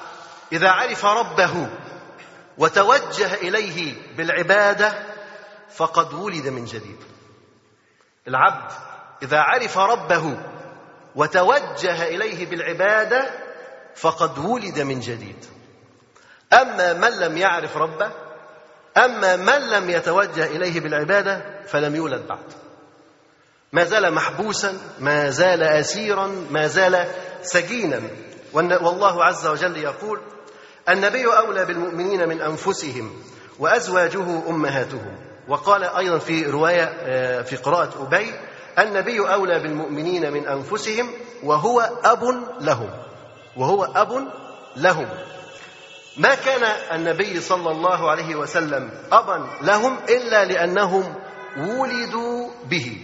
إذا عرف ربه وتوجه إليه بالعبادة فقد ولد من جديد. العبد إذا عرف ربه وتوجه إليه بالعبادة فقد ولد من جديد. أما من لم يعرف ربه أما من لم يتوجه إليه بالعبادة فلم يولد بعد. ما زال محبوسا ما زال أسيرا ما زال سجينا. والله عز وجل يقول النبي أولى بالمؤمنين من أنفسهم وأزواجه أمهاتهم. وقال أيضا في رواية في قراءة أبي النبي أولى بالمؤمنين من أنفسهم وهو أب لهم وهو أب لهم. ما كان النبي صلى الله عليه وسلم أبا لهم إلا لأنهم ولدوا به.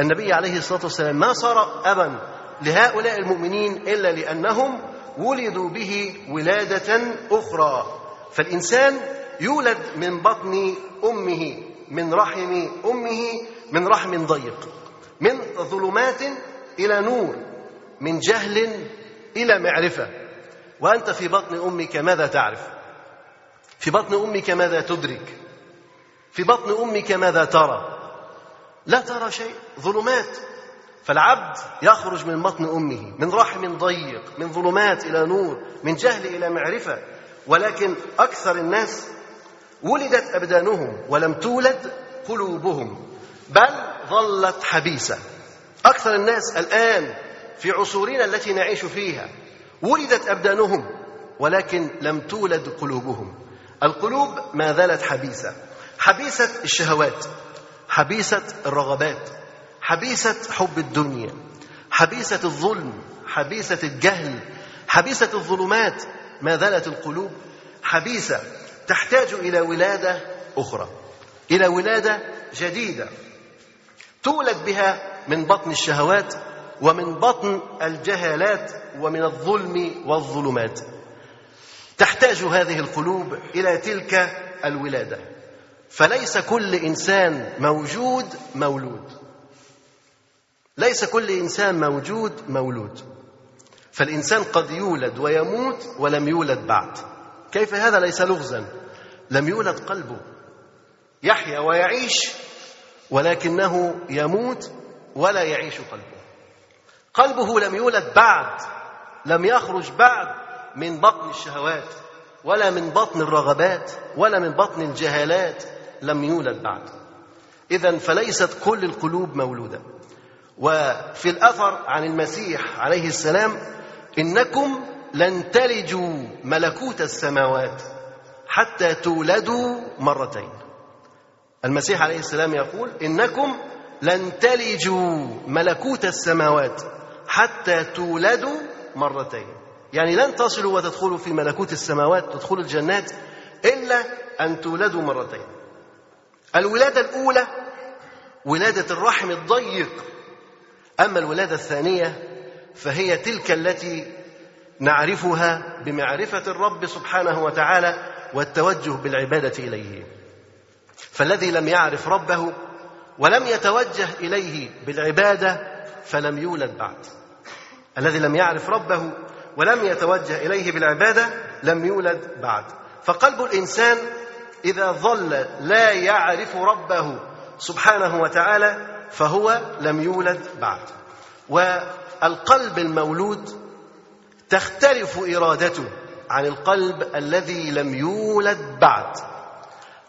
النبي عليه الصلاة والسلام ما صار أبا لهؤلاء المؤمنين إلا لأنهم ولدوا به ولادة أخرى. فالإنسان يولد من بطن أمه من رحم أمه من رحم ضيق. من ظلمات إلى نور من جهل إلى معرفة. وأنت في بطن أمك ماذا تعرف؟ في بطن أمك ماذا تدرك؟ في بطن أمك ماذا ترى؟ لا ترى شيء ظلمات. فالعبد يخرج من بطن أمه من رحم ضيق من ظلمات إلى نور من جهل إلى معرفة. ولكن أكثر الناس ولدت أبدانهم ولم تولد قلوبهم. بل ظلت حبيسة. أكثر الناس الآن في عصورنا التي نعيش فيها ولدت أبدانهم ولكن لم تولد قلوبهم. القلوب ما زالت حبيسة. حبيسة الشهوات حبيسة الرغبات حبيسة حب الدنيا حبيسة الظلم حبيسة الجهل حبيسة الظلمات. ما زالت القلوب حبيسة تحتاج إلى ولادة أخرى إلى ولادة جديدة. تولد بها من بطن الشهوات ومن بطن الجهالات ومن الظلم والظلمات. تحتاج هذه القلوب إلى تلك الولادة. فليس كل إنسان موجود مولود. ليس كل إنسان موجود مولود. فالإنسان قد يولد ويموت ولم يولد بعد. كيف هذا ليس لغزا؟ لم يولد قلبه. يحيا ويعيش ولكنه يموت ولا يعيش قلبه. قلبه لم يولد بعد لم يخرج بعد من بطن الشهوات ولا من بطن الرغبات ولا من بطن الجهالات لم يولد بعد. اذا فليست كل القلوب مولودة. وفي الأثر عن المسيح عليه السلام إنكم لن تلجوا ملكوت السماوات حتى تولدوا مرتين. المسيح عليه السلام يقول إنكم لن تلجوا ملكوت السماوات حتى تولدوا مرتين. يعني لن تصلوا وتدخلوا في ملكوت السماوات تدخلوا الجنات إلا أن تولدوا مرتين. الولادة الأولى ولادة الرحم الضيق. أما الولادة الثانية فهي تلك التي نعرفها بمعرفة الرب سبحانه وتعالى والتوجه بالعبادة إليه. فالذي لم يعرف ربه ولم يتوجه إليه بالعبادة فلم يولد بعد. الذي لم يعرف ربه ولم يتوجه إليه بالعبادة لم يولد بعد. فقلب الإنسان إذا ظل لا يعرف ربه سبحانه وتعالى فهو لم يولد بعد. والقلب المولود تختلف إرادته عن القلب الذي لم يولد بعد.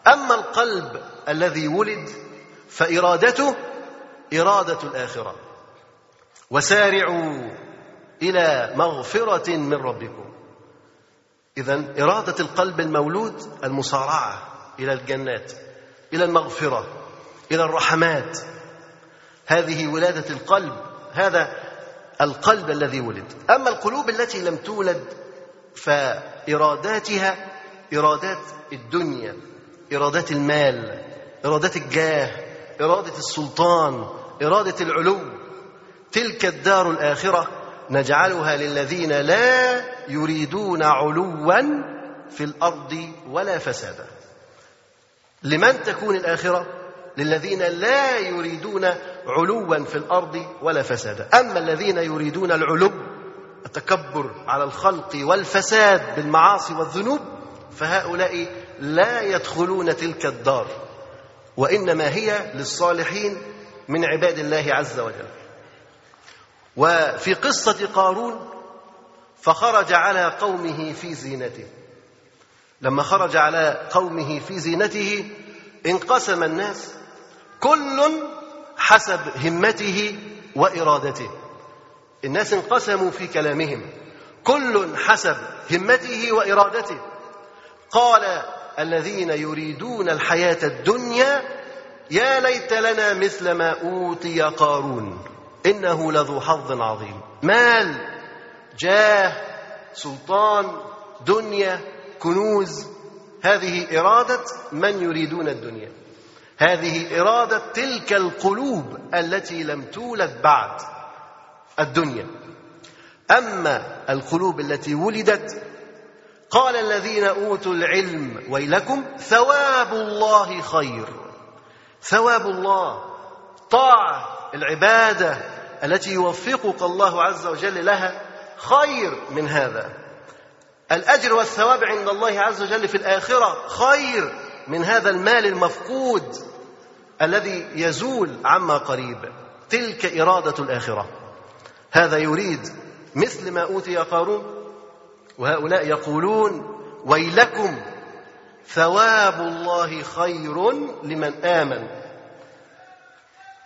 أما القلب الذي ولد فإرادته إرادة الآخرة. وسارعوا إلى مغفرة من ربكم. اذا إرادة القلب المولود المصارعة إلى الجنات إلى المغفرة إلى الرحمات. هذه ولادة القلب هذا القلب الذي ولد. أما القلوب التي لم تولد فإراداتها إرادات الدنيا. ارادات المال إرادة الجاه إرادة السلطان إرادة العلو. تلك الدار الآخرة نجعلها للذين لا يريدون علوا في الأرض ولا فسادا. لمن تكون الآخرة؟ للذين لا يريدون علوا في الأرض ولا فسادا. أما الذين يريدون العلو التكبر على الخلق والفساد بالمعاصي والذنوب فهؤلاء لا يدخلون تلك الدار وإنما هي للصالحين من عباد الله عز وجل. وفي قصة قارون فخرج على قومه في زينته. لما خرج على قومه في زينته انقسم الناس كل حسب همته وإرادته. الناس انقسموا في كلامهم كل حسب همته وإرادته. قال الذين يريدون الحياة الدنيا يا ليت لنا مثل ما أوتي قارون. إنه لذو حظ عظيم. مال جاه سلطان دنيا كنوز. هذه إرادة من يريدون الدنيا. هذه إرادة تلك القلوب التي لم تولد بعد الدنيا. أما القلوب التي ولدت قال الذين أوتوا العلم ويلكم ثواب الله خير. ثواب الله طاعة العبادة التي يوفقك الله عز وجل لها خير من هذا. الأجر والثواب عند الله عز وجل في الآخرة خير من هذا المال المفقود الذي يزول عما قريب. تلك إرادة الآخرة. هذا يريد مثل ما أوتي قارون وهؤلاء يقولون ويلكم ثواب الله خير لمن آمن.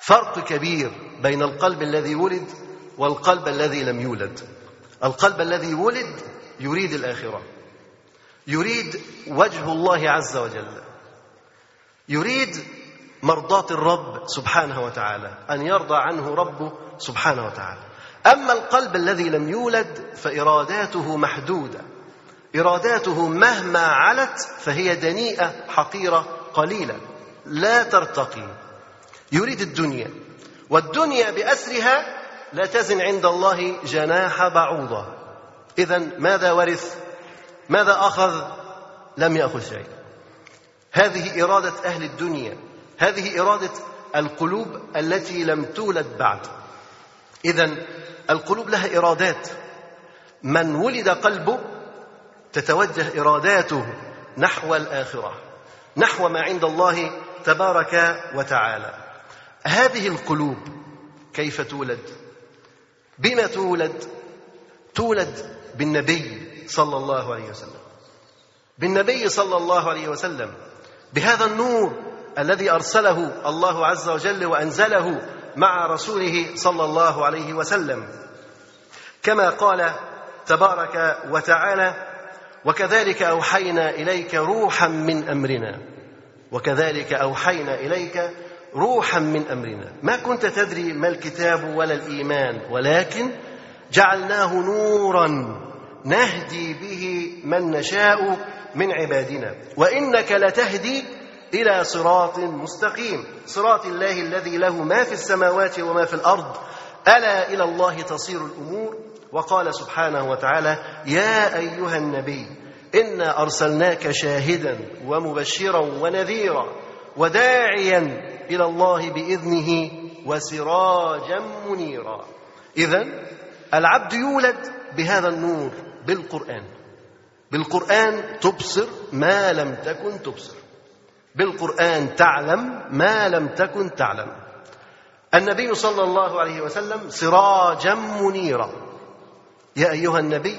فرق كبير بين القلب الذي ولد والقلب الذي لم يولد. القلب الذي ولد يريد الآخرة. يريد وجه الله عز وجل. يريد مرضاة الرب سبحانه وتعالى أن يرضى عنه ربه سبحانه وتعالى. أما القلب الذي لم يولد فإراداته محدودة. إراداته مهما علت فهي دنيئة حقيرة قليلة. لا ترتقي. يريد الدنيا. والدنيا بأسرها لا تزن عند الله جناح بعوضة. إذا ماذا ورث؟ ماذا أخذ؟ لم يأخذ شيء. هذه إرادة أهل الدنيا. هذه إرادة القلوب التي لم تولد بعد. إذا القلوب لها إرادات. من ولد قلبه تتوجه إراداته نحو الآخرة نحو ما عند الله تبارك وتعالى. هذه القلوب كيف تولد؟ بما تولد؟ تولد بالنبي صلى الله عليه وسلم. بالنبي صلى الله عليه وسلم بهذا النور الذي أرسله الله عز وجل وأنزله مع رسوله صلى الله عليه وسلم. كما قال تبارك وتعالى وكذلك أوحينا إليك روحا من أمرنا. وكذلك أوحينا إليك روحا من أمرنا. ما كنت تدري ما الكتاب ولا الإيمان ولكن جعلناه نورا نهدي به من نشاء من عبادنا. وإنك لتهدي إلى صراط مستقيم. صراط الله الذي له ما في السماوات وما في الأرض. ألا إلى الله تصير الأمور؟ وقال سبحانه وتعالى يا أيها النبي إنا أرسلناك شاهدا ومبشرا ونذيرا وداعيا إلى الله بإذنه وسراجا منيرا. اذا العبد يولد بهذا النور بالقرآن. بالقرآن تبصر ما لم تكن تبصر. بالقرآن تعلم ما لم تكن تعلم. النبي صلى الله عليه وسلم سراجا منيرا. يا أيها النبي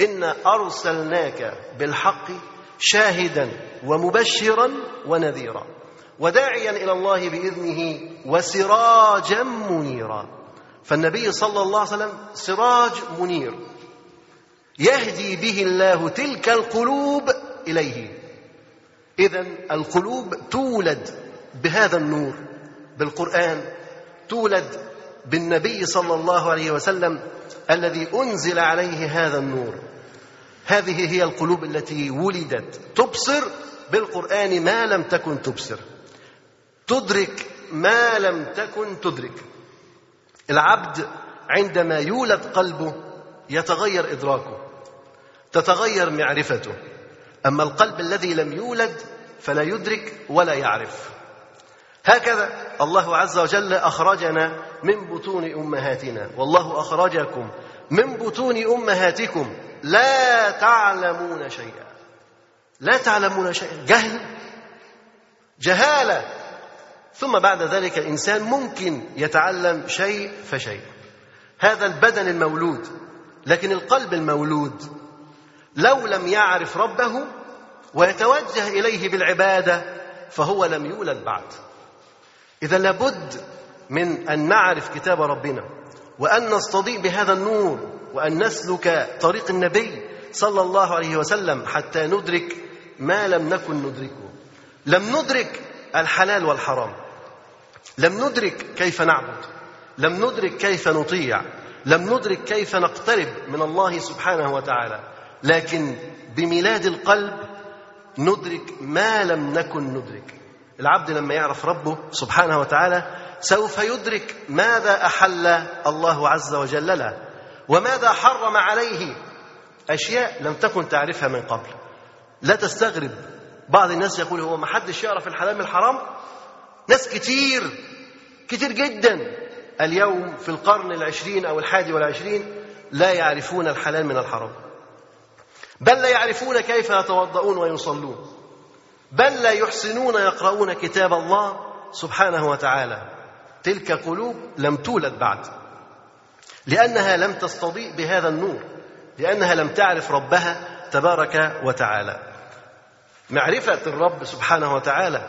انا أرسلناك بالحق شاهدا ومبشرا ونذيرا. وداعيا إلى الله بإذنه وسراجا منيرا. فالنبي صلى الله عليه وسلم سراج منير. يهدي به الله تلك القلوب إليه. اذا القلوب تولد بهذا النور بالقرآن تولد بالنبي صلى الله عليه وسلم الذي أنزل عليه هذا النور. هذه هي القلوب التي ولدت. تبصر بالقرآن ما لم تكن تبصر. تدرك ما لم تكن تدرك. العبد عندما يولد قلبه يتغير إدراكه تتغير معرفته. أما القلب الذي لم يولد فلا يدرك ولا يعرف. هكذا الله عز وجل أخرجنا من بطون أمهاتنا. والله أخرجكم من بطون أمهاتكم. لا تعلمون شيئا. لا تعلمون شيئا. جهل جهالة. ثم بعد ذلك الإنسان ممكن يتعلم شيء فشيء. هذا البدن المولود. لكن القلب المولود لو لم يعرف ربه ويتوجه إليه بالعبادة فهو لم يولد بعد. إذا لابد من أن نعرف كتاب ربنا وأن نستضيء بهذا النور وأن نسلك طريق النبي صلى الله عليه وسلم حتى ندرك ما لم نكن ندركه. لم ندرك الحلال والحرام. لم ندرك كيف نعبد. لم ندرك كيف نطيع. لم ندرك كيف نقترب من الله سبحانه وتعالى. لكن بميلاد القلب ندرك ما لم نكن ندرك. العبد لما يعرف ربه سبحانه وتعالى سوف يدرك ماذا أحل الله عز وجل له وماذا حرم عليه. أشياء لم تكن تعرفها من قبل. لا تستغرب. بعض الناس يقول هو ما حدش يعرف الحلال من الحرام؟ ناس كتير. كتير جدا. اليوم في القرن العشرين أو الحادي والعشرين لا يعرفون الحلال من الحرام. بل لا يعرفون كيف يتوضؤون ويصلون. بل لا يحسنون يقرؤون كتاب الله سبحانه وتعالى. تلك قلوب لم تولد بعد. لأنها لم تستضيء بهذا النور. لأنها لم تعرف ربها تبارك وتعالى. معرفة الرب سبحانه وتعالى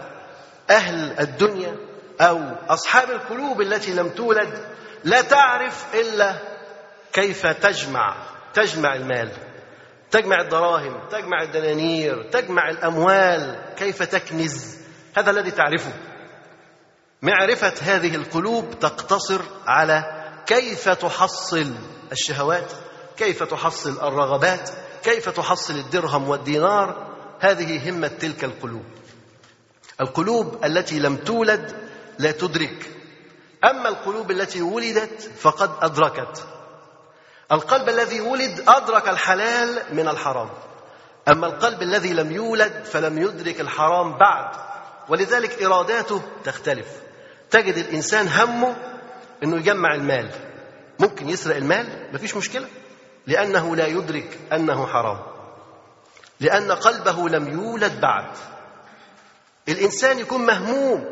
أهل الدنيا أو أصحاب القلوب التي لم تولد لا تعرف إلا كيف تجمع تجمع المال. تجمع الدراهم تجمع الدنانير تجمع الأموال كيف تكنز؟ هذا الذي تعرفه. معرفة هذه القلوب تقتصر على كيف تحصل الشهوات كيف تحصل الرغبات كيف تحصل الدرهم والدينار. هذه همة تلك القلوب. القلوب التي لم تولد لا تدرك. أما القلوب التي ولدت فقد أدركت. القلب الذي ولد أدرك الحلال من الحرام. أما القلب الذي لم يولد فلم يدرك الحرام بعد. ولذلك إراداته تختلف. تجد الإنسان همه أنه يجمع المال. ممكن يسرق المال مفيش مشكلة. لأنه لا يدرك أنه حرام. لأن قلبه لم يولد بعد. الإنسان يكون مهموم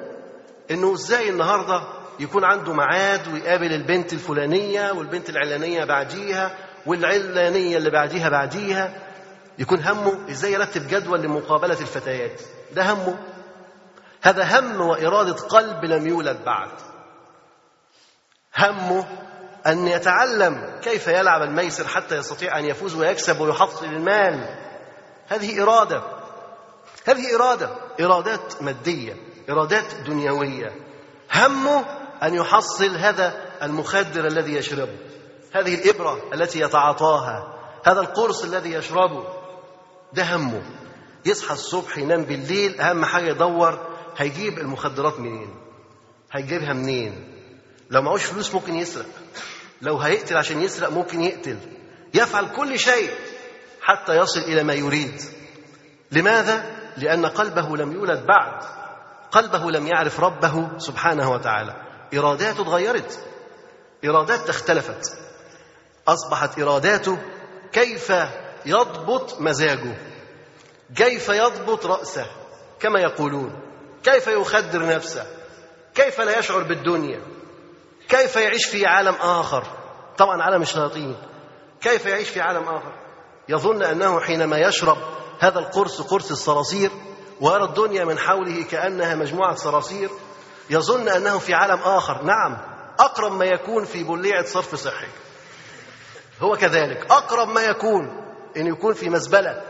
إنه إزاي النهاردة يكون عنده ميعاد ويقابل البنت الفلانية والبنت العلانية بعديها والعلانية اللي بعديها بعديها. يكون همه إزاي يرتب جدول لمقابلة الفتيات. ده همه. هذا هم وإرادة قلب لم يولد بعد. همه أن يتعلم كيف يلعب الميسر حتى يستطيع أن يفوز ويكسب ويحصل المال. هذه إرادة. هذه إرادة. إرادات مادية. إرادات دنيوية. همه أن يحصل هذا المخدر الذي يشربه هذه الإبرة التي يتعاطاها هذا القرص الذي يشربه. ده همه يصحى الصبح ينام بالليل أهم حاجة يدور هيجيب المخدرات منين؟ هيجيبها منين؟ لو معهوش فلوس ممكن يسرق. لو هيقتل عشان يسرق ممكن يقتل. يفعل كل شيء حتى يصل إلى ما يريد. لماذا؟ لأن قلبه لم يولد بعد. قلبه لم يعرف ربه سبحانه وتعالى. إراداته اتغيرت. إرادات اختلفت. أصبحت إراداته كيف يضبط مزاجه. كيف يضبط رأسه. كما يقولون. كيف يخدر نفسه. كيف لا يشعر بالدنيا. كيف يعيش في عالم آخر. طبعا عالم الشياطين. كيف يعيش في عالم آخر. يظن أنه حينما يشرب هذا القرص قرص الصراصير ويرى الدنيا من حوله كأنها مجموعة صراصير يظن أنه في عالم آخر. نعم أقرب ما يكون في بليعة صرف صحي. هو كذلك. أقرب ما يكون أن يكون في مزبلة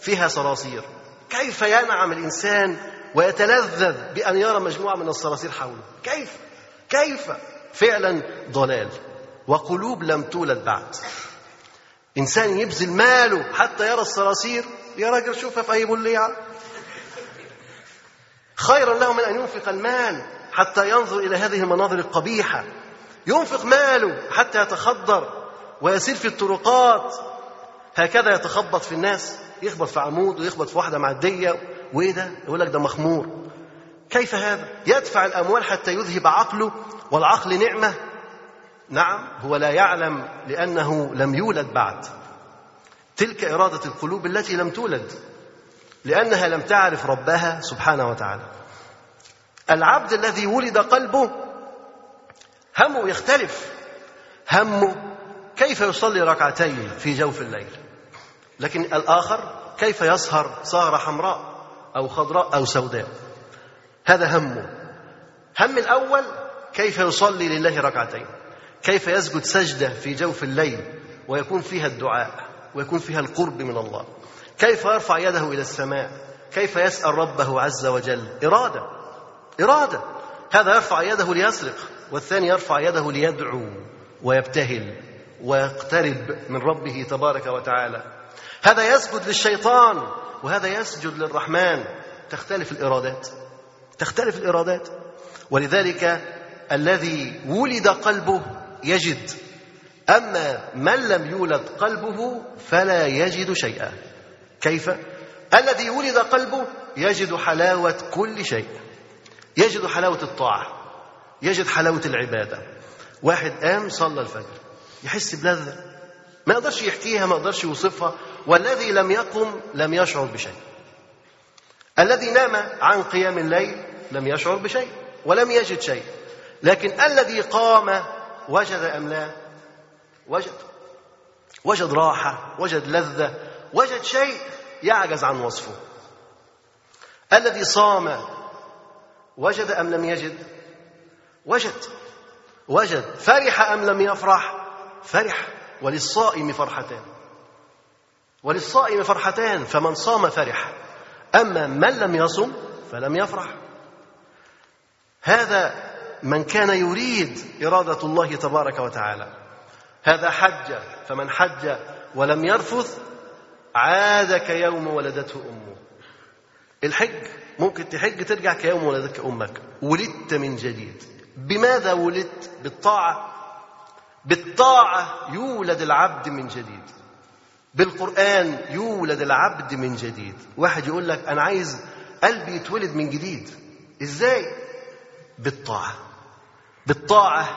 فيها صراصير. كيف ينعم الإنسان ويتلذذ بأن يرى مجموعة من الصراصير حوله؟ كيف؟ كيف؟ فعلا ضلال. وقلوب لم تولد بعد. إنسان يبذل ماله حتى يرى الصراصير. يا راجل شوفها في أي بليعة. خيرا له من أن ينفق المال حتى ينظر إلى هذه المناظر القبيحة. ينفق ماله حتى يتخدر ويسير في الطرقات. هكذا يتخبط في الناس يخبط في عمود ويخبط في واحدة معدية. وإيه ده؟ يقول لك ده مخمور. كيف هذا؟ يدفع الأموال حتى يذهب عقله والعقل نعمة. نعم هو لا يعلم لأنه لم يولد بعد. تلك إرادة القلوب التي لم تولد. لأنها لم تعرف ربها سبحانه وتعالى. العبد الذي ولد قلبه همه يختلف. همه كيف يصلي ركعتين في جوف الليل؟ لكن الآخر كيف يسهر سهرة حمراء أو خضراء أو سوداء؟ هذا همه. هم الأول كيف يصلي لله ركعتين؟ كيف يسجد سجدة في جوف الليل ويكون فيها الدعاء ويكون فيها القرب من الله؟ كيف يرفع يده إلى السماء؟ كيف يسأل ربه عز وجل؟ إرادة. إرادة. هذا يرفع يده ليسرق والثاني يرفع يده ليدعو ويبتهل ويقترب من ربه تبارك وتعالى. هذا يسجد للشيطان وهذا يسجد للرحمن. تختلف الإرادات. تختلف الإرادات. ولذلك الذي ولد قلبه يجد أما من لم يولد قلبه فلا يجد شيئا. كيف؟ الذي ولد قلبه يجد حلاوة كل شيء. يجد حلاوة الطاعة. يجد حلاوة العبادة. واحد قام صلى الفجر. يحس بلذة. ما يقدرش يحكيها ما يقدرش يوصفها. والذي لم يقم لم يشعر بشيء. الذي نام عن قيام الليل لم يشعر بشيء ولم يجد شيء. لكن الذي قام وجد أم لا؟ وجد. وجد راحة وجد لذة وجد شيء يعجز عن وصفه. الذي صام وجد أم لم يجد؟ وجد. وجد. فرح أم لم يفرح؟ فرح. وللصائم فرحتان. وللصائم فرحتان فمن صام فرح. أما من لم يصم فلم يفرح. هذا من كان يريد إرادة الله تبارك وتعالى. هذا حج فمن حج ولم يرفث عاد كيوم ولدته أمه. الحج ممكن تحج ترجع كيوم ولدتك أمك. ولدت من جديد. بماذا ولدت؟ بالطاعة. بالطاعة يولد العبد من جديد. بالقرآن يولد العبد من جديد. واحد يقول لك أنا عايز قلبي يتولد من جديد. إزاي؟ بالطاعة. بالطاعة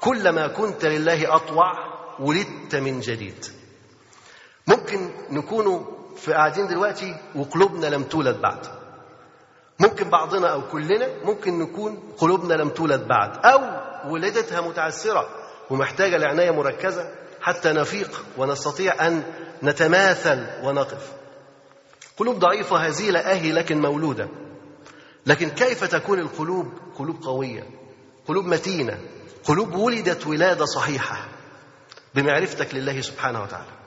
كلما كنت لله أطوع ولدت من جديد. ممكن نكونوا في قاعدين دلوقتي وقلوبنا لم تولد بعد. ممكن بعضنا أو كلنا ممكن نكون قلوبنا لم تولد بعد أو ولدتها متعسرة ومحتاجة لعناية مركزة حتى نفيق ونستطيع أن نتماثل ونقف. قلوب ضعيفة هزيلة أهي لكن مولودة. لكن كيف تكون القلوب؟ قلوب قوية قلوب متينة قلوب ولدت ولادة صحيحة بمعرفتك لله سبحانه وتعالى.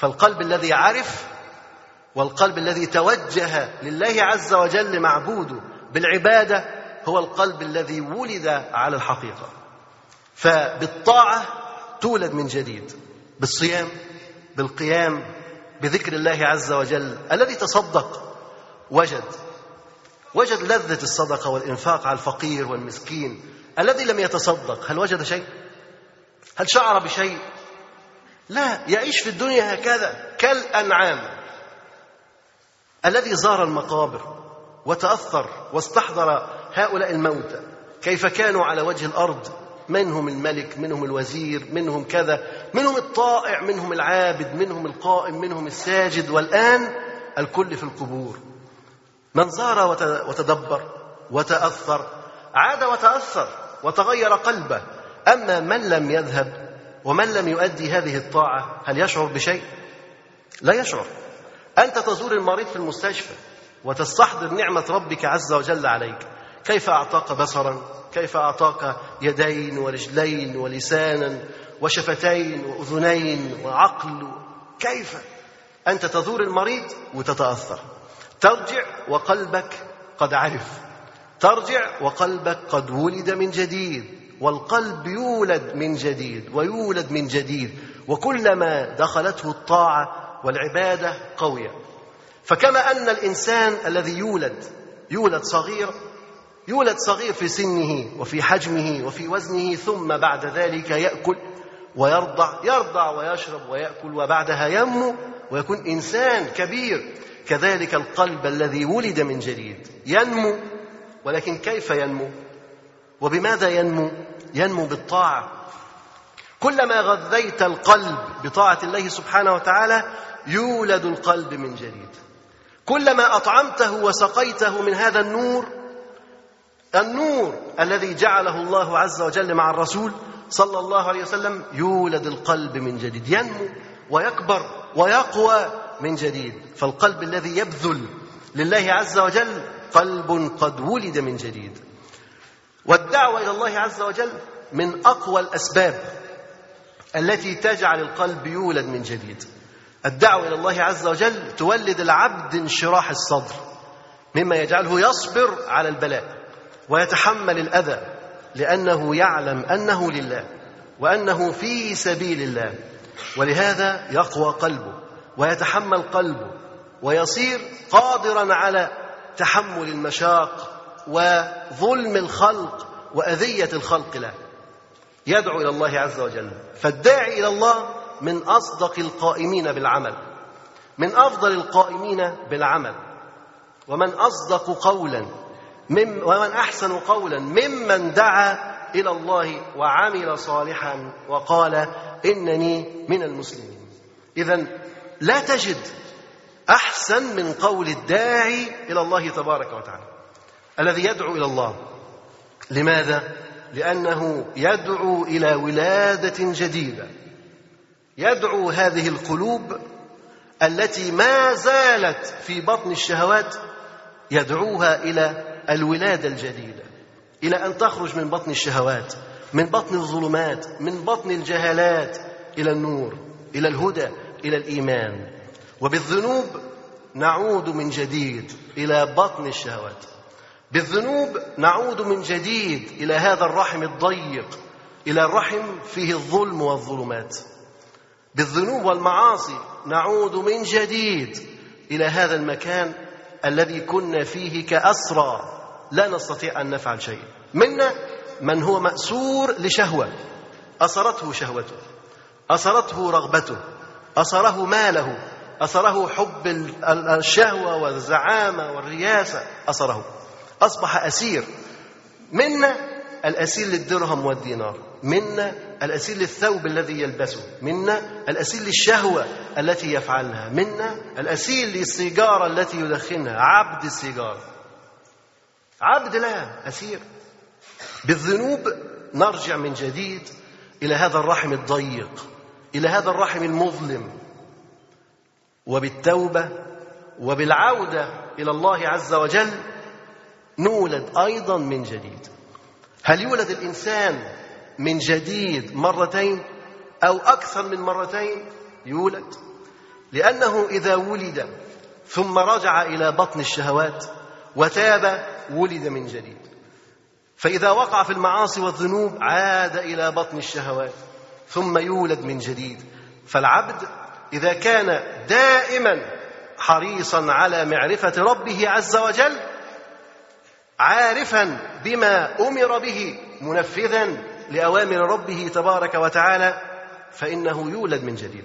فالقلب الذي عرف والقلب الذي توجه لله عز وجل معبوده بالعبادة هو القلب الذي ولد على الحقيقة فبالطاعة تولد من جديد بالصيام بالقيام بذكر الله عز وجل الذي تصدق وجد وجد لذة الصدقة والإنفاق على الفقير والمسكين الذي لم يتصدق هل وجد شيء؟ هل شعر بشيء؟ لا يعيش في الدنيا هكذا كالأنعام الذي زار المقابر وتأثر واستحضر هؤلاء الموتى. كيف كانوا على وجه الأرض؟ منهم الملك منهم الوزير منهم كذا منهم الطائع منهم العابد منهم القائم منهم الساجد. والآن الكل في القبور. من زار وتدبر وتأثر عاد وتأثر وتغير قلبه. أما من لم يذهب ومن لم يؤدي هذه الطاعة هل يشعر بشيء؟ لا يشعر. أنت تزور المريض في المستشفى وتستحضر نعمة ربك عز وجل عليك. كيف أعطاك بصرا؟ كيف أعطاك يدين ورجلين ولسانا وشفتين وأذنين وعقل؟ كيف؟ أنت تزور المريض وتتأثر. ترجع وقلبك قد عرف. ترجع وقلبك قد ولد من جديد. والقلب يولد من جديد ويولد من جديد. وكلما دخلته الطاعة والعبادة قوية. فكما أن الإنسان الذي يولد يولد صغير يولد صغير في سنه وفي حجمه وفي وزنه ثم بعد ذلك يأكل ويرضع يرضع ويشرب ويأكل وبعدها ينمو ويكون إنسان كبير. كذلك القلب الذي ولد من جديد ينمو. ولكن كيف ينمو؟ وبماذا ينمو؟ ينمو بالطاعة. كلما غذيت القلب بطاعة الله سبحانه وتعالى يولد القلب من جديد. كلما أطعمته وسقيته من هذا النور النور الذي جعله الله عز وجل مع الرسول صلى الله عليه وسلم يولد القلب من جديد. ينمو ويكبر ويقوى من جديد. فالقلب الذي يبذل لله عز وجل قلب قد ولد من جديد. والدعوة إلى الله عز وجل من أقوى الأسباب التي تجعل القلب يولد من جديد. الدعوة إلى الله عز وجل تولد العبد انشراح الصدر مما يجعله يصبر على البلاء ويتحمل الأذى لأنه يعلم أنه لله وأنه في سبيل الله. ولهذا يقوى قلبه ويتحمل قلبه ويصير قادرا على تحمل المشاق وظلم الخلق وأذية الخلق له. يدعو إلى الله عز وجل. فالداعي إلى الله من أصدق القائمين بالعمل. من أفضل القائمين بالعمل. ومن أصدق قولا. مم ومن أحسن قولا. ممن دعا إلى الله وعمل صالحا وقال إنني من المسلمين. اذا لا تجد أحسن من قول الداعي إلى الله تبارك وتعالى. الذي يدعو إلى الله. لماذا؟ لأنه يدعو إلى ولادة جديدة. يدعو هذه القلوب التي ما زالت في بطن الشهوات يدعوها إلى الولادة الجديدة. إلى أن تخرج من بطن الشهوات من بطن الظلمات من بطن الجهالات إلى النور إلى الهدى إلى الإيمان. وبالذنوب نعود من جديد إلى بطن الشهوات. بالذنوب نعود من جديد إلى هذا الرحم الضيق إلى الرحم فيه الظلم والظلمات. بالذنوب والمعاصي نعود من جديد إلى هذا المكان الذي كنا فيه كأسرى. لا نستطيع أن نفعل شيء. منا من هو مأسور لشهوة. اثرته شهوته. اثرته رغبته. اثره ماله. اثره حب الشهوة والزعامة والرياسة. اثره أصبح أسير. منا الأسير للدرهم والدينار. منا الأسير للثوب الذي يلبسه. منا الأسير للشهوة التي يفعلها. منا الأسير للسيجارة التي يدخنها. عبد السيجاره عبد لها أسير. بالذنوب نرجع من جديد إلى هذا الرحم الضيق إلى هذا الرحم المظلم. وبالتوبة وبالعودة إلى الله عز وجل نولد أيضا من جديد. هل يولد الإنسان من جديد مرتين أو أكثر من مرتين؟ يولد. لأنه إذا ولد ثم رجع إلى بطن الشهوات وتاب ولد من جديد. فإذا وقع في المعاصي والذنوب عاد إلى بطن الشهوات ثم يولد من جديد. فالعبد إذا كان دائما حريصا على معرفة ربه عز وجل عارفا بما أمر به منفذا لأوامر ربه تبارك وتعالى فإنه يولد من جديد.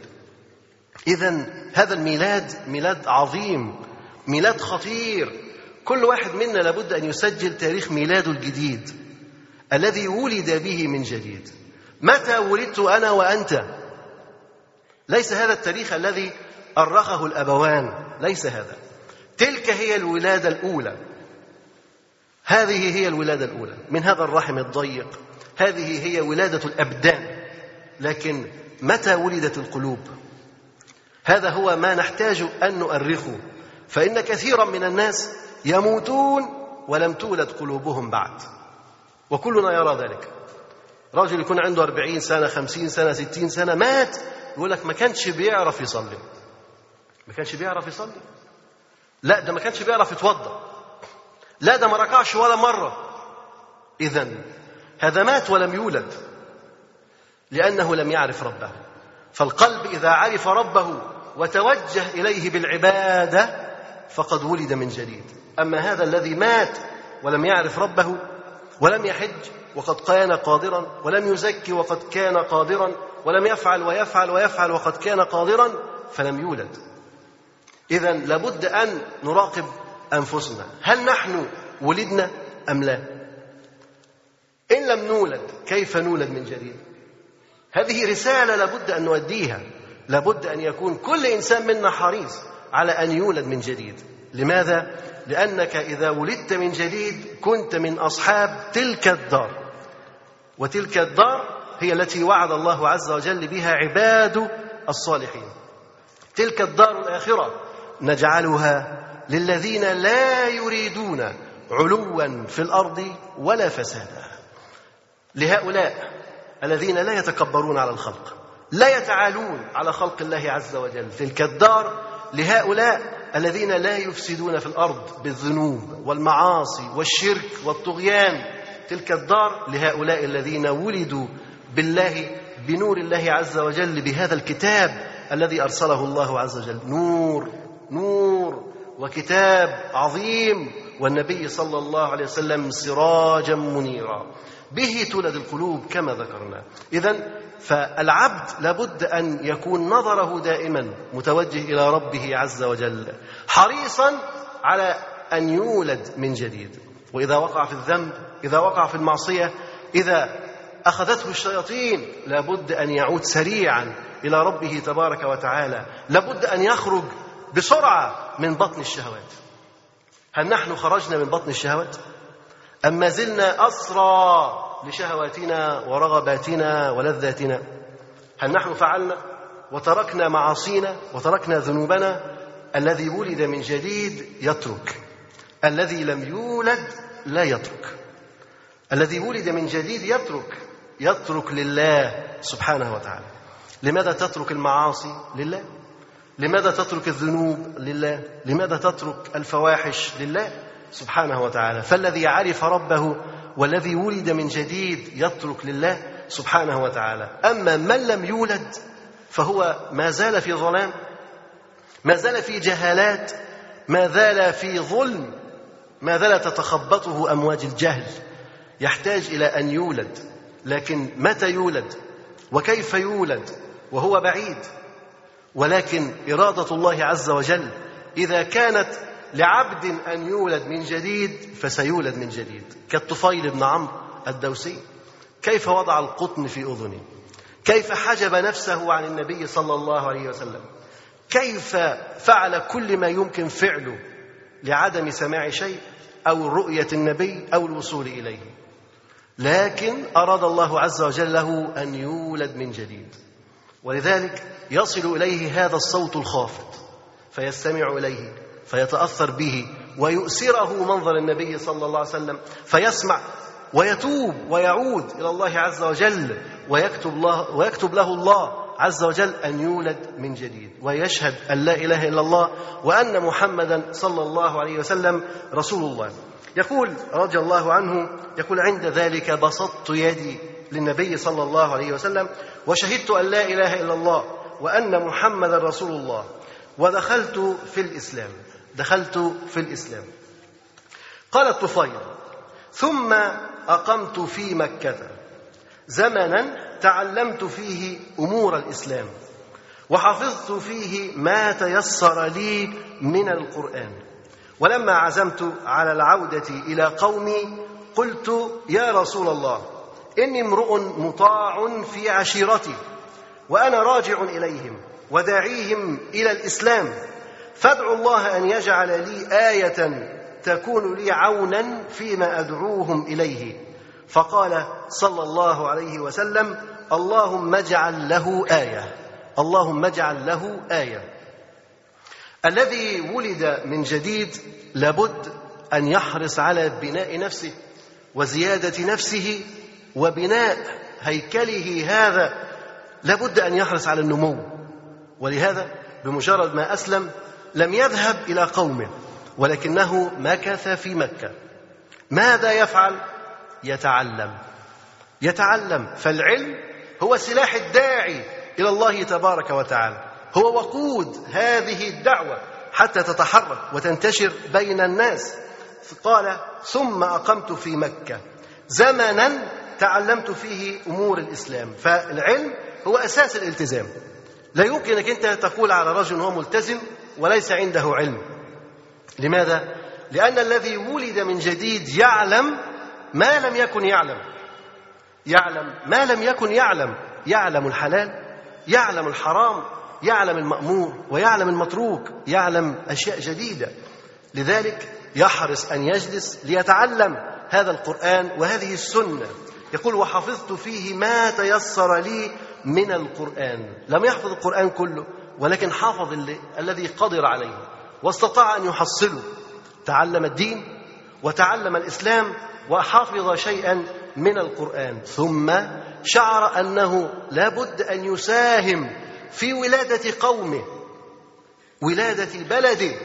اذا هذا الميلاد ميلاد عظيم ميلاد خطير. كل واحد منا لابد أن يسجل تاريخ ميلاده الجديد الذي ولد به من جديد. متى ولدت أنا وأنت؟ ليس هذا التاريخ الذي أرخه الأبوان ليس هذا. تلك هي الولادة الأولى. هذه هي الولادة الأولى. من هذا الرحم الضيق. هذه هي ولادة الأبدان. لكن متى ولدت القلوب؟ هذا هو ما نحتاج أن نؤرخه. فإن كثيرا من الناس يموتون ولم تولد قلوبهم بعد. وكلنا يرى ذلك. رجل يكون عنده أربعين سنة خمسين سنة ستين سنة مات. يقول لك ما كانش بيعرف يصلي. ما كانش بيعرف يصلي. لا ده ما كانش بيعرف يتوضأ. لا ده ما ركعش ولا مرة إذا هذا مات ولم يولد لأنه لم يعرف ربه. فالقلب إذا عرف ربه وتوجه إليه بالعبادة فقد ولد من جديد. أما هذا الذي مات ولم يعرف ربه ولم يحج وقد كان قادرا ولم يزكي وقد كان قادرا ولم يفعل ويفعل ويفعل وقد كان قادرا فلم يولد. إذا لابد أن نراقب أنفسنا. هل نحن ولدنا أم لا؟ إن لم نولد كيف نولد من جديد؟ هذه رسالة لابد أن نؤديها لابد أن يكون كل إنسان منا حريص على أن يولد من جديد. لماذا؟ لأنك إذا ولدت من جديد كنت من أصحاب تلك الدار. وتلك الدار هي التي وعد الله عز وجل بها عباد الصالحين. تلك الدار الآخرة نجعلها للذين لا يريدون علوا في الأرض ولا فسادا. لهؤلاء الذين لا يتكبرون على الخلق لا يتعالون على خلق الله عز وجل. تلك الدار لهؤلاء الذين لا يفسدون في الأرض بالذنوب والمعاصي والشرك والطغيان. تلك الدار لهؤلاء الذين ولدوا بالله بنور الله عز وجل بهذا الكتاب الذي أرسله الله عز وجل. نور نور. وكتاب عظيم والنبي صلى الله عليه وسلم سراجا منيرا. به تولد القلوب كما ذكرنا. اذا فالعبد لابد أن يكون نظره دائما متوجه إلى ربه عز وجل حريصا على أن يولد من جديد. وإذا وقع في الذنب إذا وقع في المعصية إذا أخذته الشياطين لابد أن يعود سريعا إلى ربه تبارك وتعالى. لابد أن يخرج بسرعة من بطن الشهوات. هل نحن خرجنا من بطن الشهوات؟ أم ما زلنا أسرى لشهواتنا ورغباتنا ولذاتنا؟ هل نحن فعلنا وتركنا معاصينا وتركنا ذنوبنا؟ الذي ولد من جديد يترك. الذي لم يولد لا يترك. الذي ولد من جديد يترك يترك لله سبحانه وتعالى. لماذا تترك المعاصي لله؟ لماذا تترك الذنوب لله؟ لماذا تترك الفواحش لله؟ سبحانه وتعالى. فالذي عرف ربه والذي ولد من جديد يترك لله سبحانه وتعالى. أما من لم يولد فهو ما زال في ظلام ما زال في جهالات ما زال في ظلم ما زال تتخبطه أمواج الجهل. يحتاج إلى أن يولد. لكن متى يولد؟ وكيف يولد؟ وهو بعيد. ولكن إرادة الله عز وجل إذا كانت لعبد أن يولد من جديد فسيولد من جديد. كالطفيل بن عمرو الدوسي كيف وضع القطن في أذنه؟ كيف حجب نفسه عن النبي صلى الله عليه وسلم؟ كيف فعل كل ما يمكن فعله لعدم سماع شيء أو رؤية النبي أو الوصول إليه؟ لكن أراد الله عز وجل له أن يولد من جديد. ولذلك يصل إليه هذا الصوت الخافت فيستمع إليه فيتأثر به ويؤسره منظر النبي صلى الله عليه وسلم فيسمع ويتوب ويعود إلى الله عز وجل ويكتب الله ويكتب له الله عز وجل أن يولد من جديد ويشهد أن لا إله إلا الله وأن محمدا صلى الله عليه وسلم رسول الله. يقول رضي الله عنه يقول عند ذلك بسطت يدي للنبي صلى الله عليه وسلم وشهدت أن لا إله إلا الله وأن محمدا رسول الله. ودخلت في الإسلام. دخلت في الإسلام. قال الطفيل ثم أقمت في مكة. زمنا تعلمت فيه أمور الإسلام. وحفظت فيه ما تيسر لي من القرآن. ولما عزمت على العودة إلى قومي قلت يا رسول الله إني امرؤ مطاع في عشيرتي. وأنا راجع إليهم وداعيهم إلى الإسلام. فادعوا الله أن يجعل لي آية تكون لي عونا فيما أدعوهم إليه. فقال صلى الله عليه وسلم اللهم اجعل له آية. اللهم اجعل له آية. الذي ولد من جديد لابد أن يحرص على بناء نفسه وزيادة نفسه وبناء هيكله هذا لابد أن يحرص على النمو. ولهذا بمجرد ما أسلم لم يذهب إلى قومه ولكنه مكث في مكة. ماذا يفعل؟ يتعلم. يتعلم. فالعلم هو سلاح الداعي إلى الله تبارك وتعالى. هو وقود هذه الدعوة حتى تتحرك وتنتشر بين الناس. قال ثم أقمت في مكة. زمنا تعلمت فيه أمور الإسلام. فالعلم هو أساس الالتزام. لا يمكن أنك أنت تقول على رجل هو ملتزم وليس عنده علم. لماذا؟ لأن الذي ولد من جديد يعلم ما لم يكن يعلم. يعلم ما لم يكن يعلم. يعلم الحلال يعلم الحرام يعلم المأمور ويعلم المتروك يعلم أشياء جديدة. لذلك يحرص أن يجلس ليتعلم هذا القرآن وهذه السنة. يقول وحفظت فيه ما تيسر لي من القرآن لم يحفظ القرآن كله ولكن حافظ اللي الذي قدر عليه واستطاع أن يحصله. تعلم الدين وتعلم الإسلام وحفظ شيئا من القرآن. ثم شعر أنه لا بد أن يساهم في ولادة قومه ولادة بلده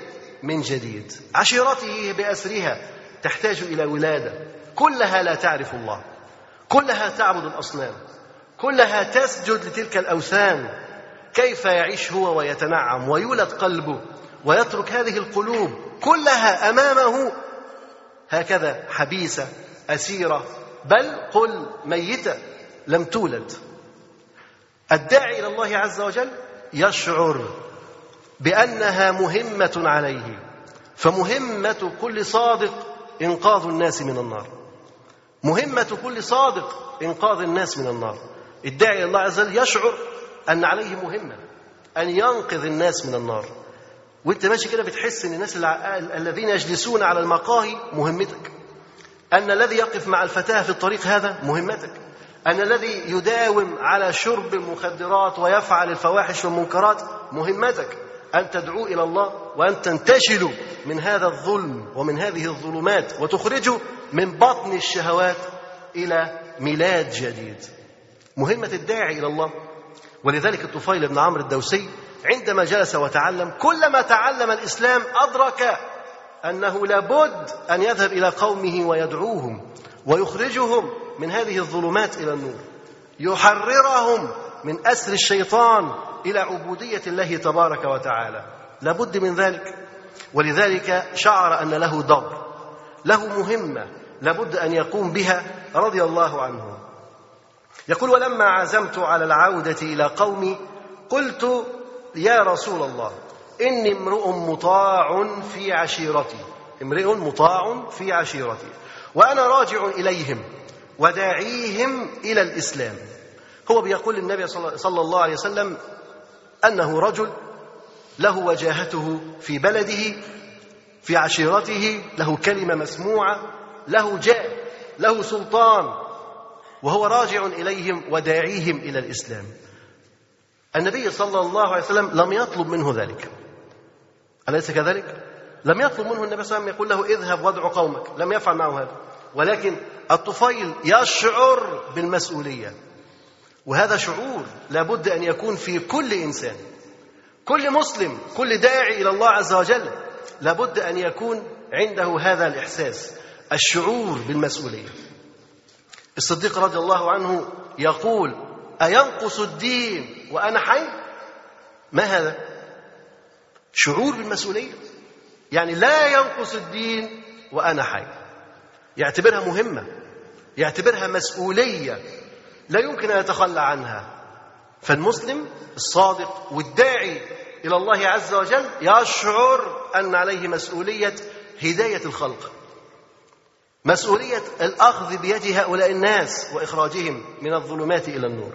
من جديد. عشيرته بأسرها تحتاج إلى ولادة. كلها لا تعرف الله. كلها تعبد الأصنام. كلها تسجد لتلك الأوثان. كيف يعيش هو ويتنعم ويولد قلبه ويترك هذه القلوب كلها أمامه؟ هكذا حبيسة أسيرة بل قل ميتة لم تولد. الداعي إلى الله عز وجل يشعر بأنها مهمة عليه فمهمة كل صادق إنقاذ الناس من النار. مهمة كل صادق إنقاذ الناس من النار. الداعي إلى الله عز وجل يشعر أن عليه مهمة أن ينقذ الناس من النار. وأنت ماشي كده بتحس إن الناس الذين يجلسون على المقاهي مهمتك. أن الذي يقف مع الفتاة في الطريق هذا مهمتك. أن الذي يداوم على شرب المخدرات ويفعل الفواحش والمنكرات مهمتك. أن تدعو إلى الله وأن تنتشلوا من هذا الظلم ومن هذه الظلمات وتخرجوا من بطن الشهوات إلى ميلاد جديد. مهمة الداعي إلى الله. ولذلك الطفيل بن عمرو الدوسي عندما جلس وتعلم كلما تعلم الإسلام أدرك أنه لابد أن يذهب إلى قومه ويدعوهم ويخرجهم من هذه الظلمات إلى النور. يحررهم من أسر الشيطان إلى عبودية الله تبارك وتعالى. لابد من ذلك. ولذلك شعر أن له دور له مهمة لابد أن يقوم بها رضي الله عنه. يقول ولما عزمت على العودة إلى قومي قلت يا رسول الله إني امرؤ مطاع في عشيرتي امرئ مطاع في عشيرتي وأنا راجع إليهم وداعيهم إلى الإسلام. هو بيقول للنبي صلى الله عليه وسلم أنه رجل له وجاهته في بلده في عشيرته له كلمة مسموعة له جاه له سلطان وهو راجع إليهم وداعيهم إلى الإسلام. النبي صلى الله عليه وسلم لم يطلب منه ذلك. أليس كذلك؟ لم يطلب منه النبي صلى الله عليه وسلم يقول له اذهب وادع قومك. لم يفعل معه هذا. ولكن الطفيل يشعر بالمسؤولية. وهذا شعور لابد أن يكون في كل إنسان. كل مسلم كل داعي إلى الله عز وجل لابد أن يكون عنده هذا الإحساس الشعور بالمسؤولية. الصديق رضي الله عنه يقول أينقص الدين وأنا حي؟ ما هذا؟ شعور بالمسؤولية. يعني لا ينقص الدين وأنا حي. يعتبرها مهمة يعتبرها مسؤولية لا يمكن أن يتخلى عنها. فالمسلم الصادق والداعي إلى الله عز وجل يشعر أن عليه مسؤولية هداية الخلق. مسؤولية الأخذ بيد هؤلاء الناس وإخراجهم من الظلمات إلى النور.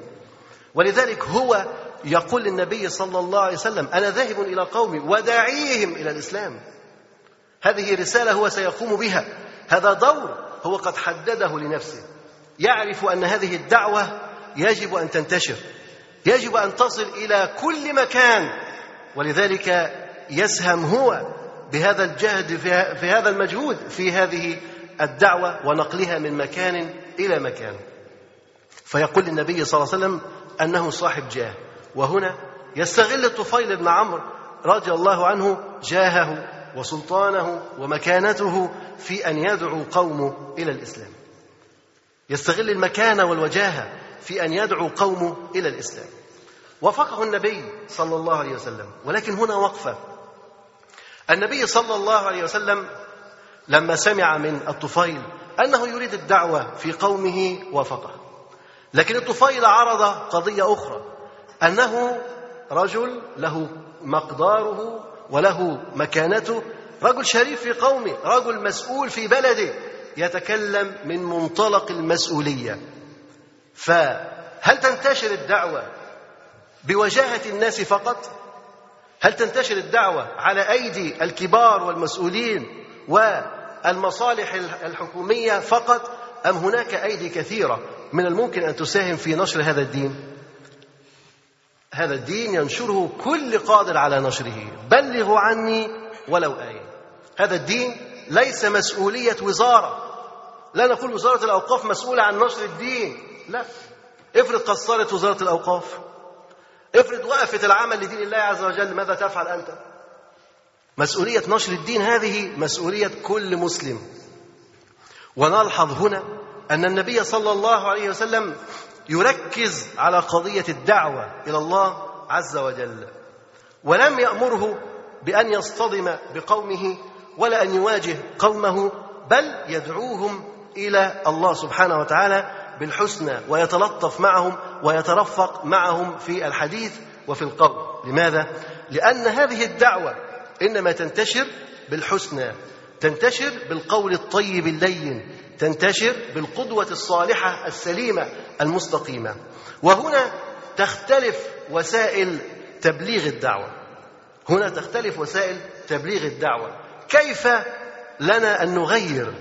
ولذلك هو يقول للنبي صلى الله عليه وسلم أنا ذاهب إلى قومي وداعيهم إلى الإسلام. هذه رسالة هو سيقوم بها. هذا دور هو قد حدده لنفسه. يعرف أن هذه الدعوة يجب أن تنتشر. يجب أن تصل إلى كل مكان. ولذلك يسهم هو بهذا الجهد في هذا المجهود في هذه الدعوة ونقلها من مكان إلى مكان. فيقول النبي صلى الله عليه وسلم أنه صاحب جاه. وهنا يستغل الطفيل بن عمرو رضي الله عنه جاهه وسلطانه ومكانته في أن يدعو قومه إلى الإسلام. يستغل المكانة والوجاهة في أن يدعو قومه إلى الإسلام. وفقه النبي صلى الله عليه وسلم. ولكن هنا وقفة. النبي صلى الله عليه وسلم لما سمع من الطفيل أنه يريد الدعوة في قومه وافقه. لكن الطفيل عرض قضية أخرى أنه رجل له مقداره وله مكانته رجل شريف في قومه رجل مسؤول في بلده يتكلم من منطلق المسؤولية. فهل تنتشر الدعوة بوجاهة الناس فقط؟ هل تنتشر الدعوة على أيدي الكبار والمسؤولين والمصالح الحكومية فقط أم هناك أيدي كثيرة من الممكن أن تساهم في نشر هذا الدين؟ هذا الدين ينشره كل قادر على نشره. بلغوا عني ولو آية. هذا الدين ليس مسؤولية وزارة. لا نقول وزارة الأوقاف مسؤولة عن نشر الدين. لا. افرض قصرت وزارة الأوقاف. افرض وقفت العمل لدين الله عز وجل ماذا تفعل أنت؟ مسؤولية نشر الدين هذه مسؤولية كل مسلم ونلحظ هنا أن النبي صلى الله عليه وسلم يركز على قضية الدعوة إلى الله عز وجل ولم يأمره بأن يصطدم بقومه ولا أن يواجه قومه بل يدعوهم إلى الله سبحانه وتعالى بالحسنى ويتلطف معهم ويترفق معهم في الحديث وفي القول لماذا؟ لأن هذه الدعوة إنما تنتشر بالحسنى تنتشر بالقول الطيب اللين تنتشر بالقدوة الصالحة السليمة المستقيمة. وهنا تختلف وسائل تبليغ الدعوة. هنا تختلف وسائل تبليغ الدعوة. كيف لنا أن نغير؟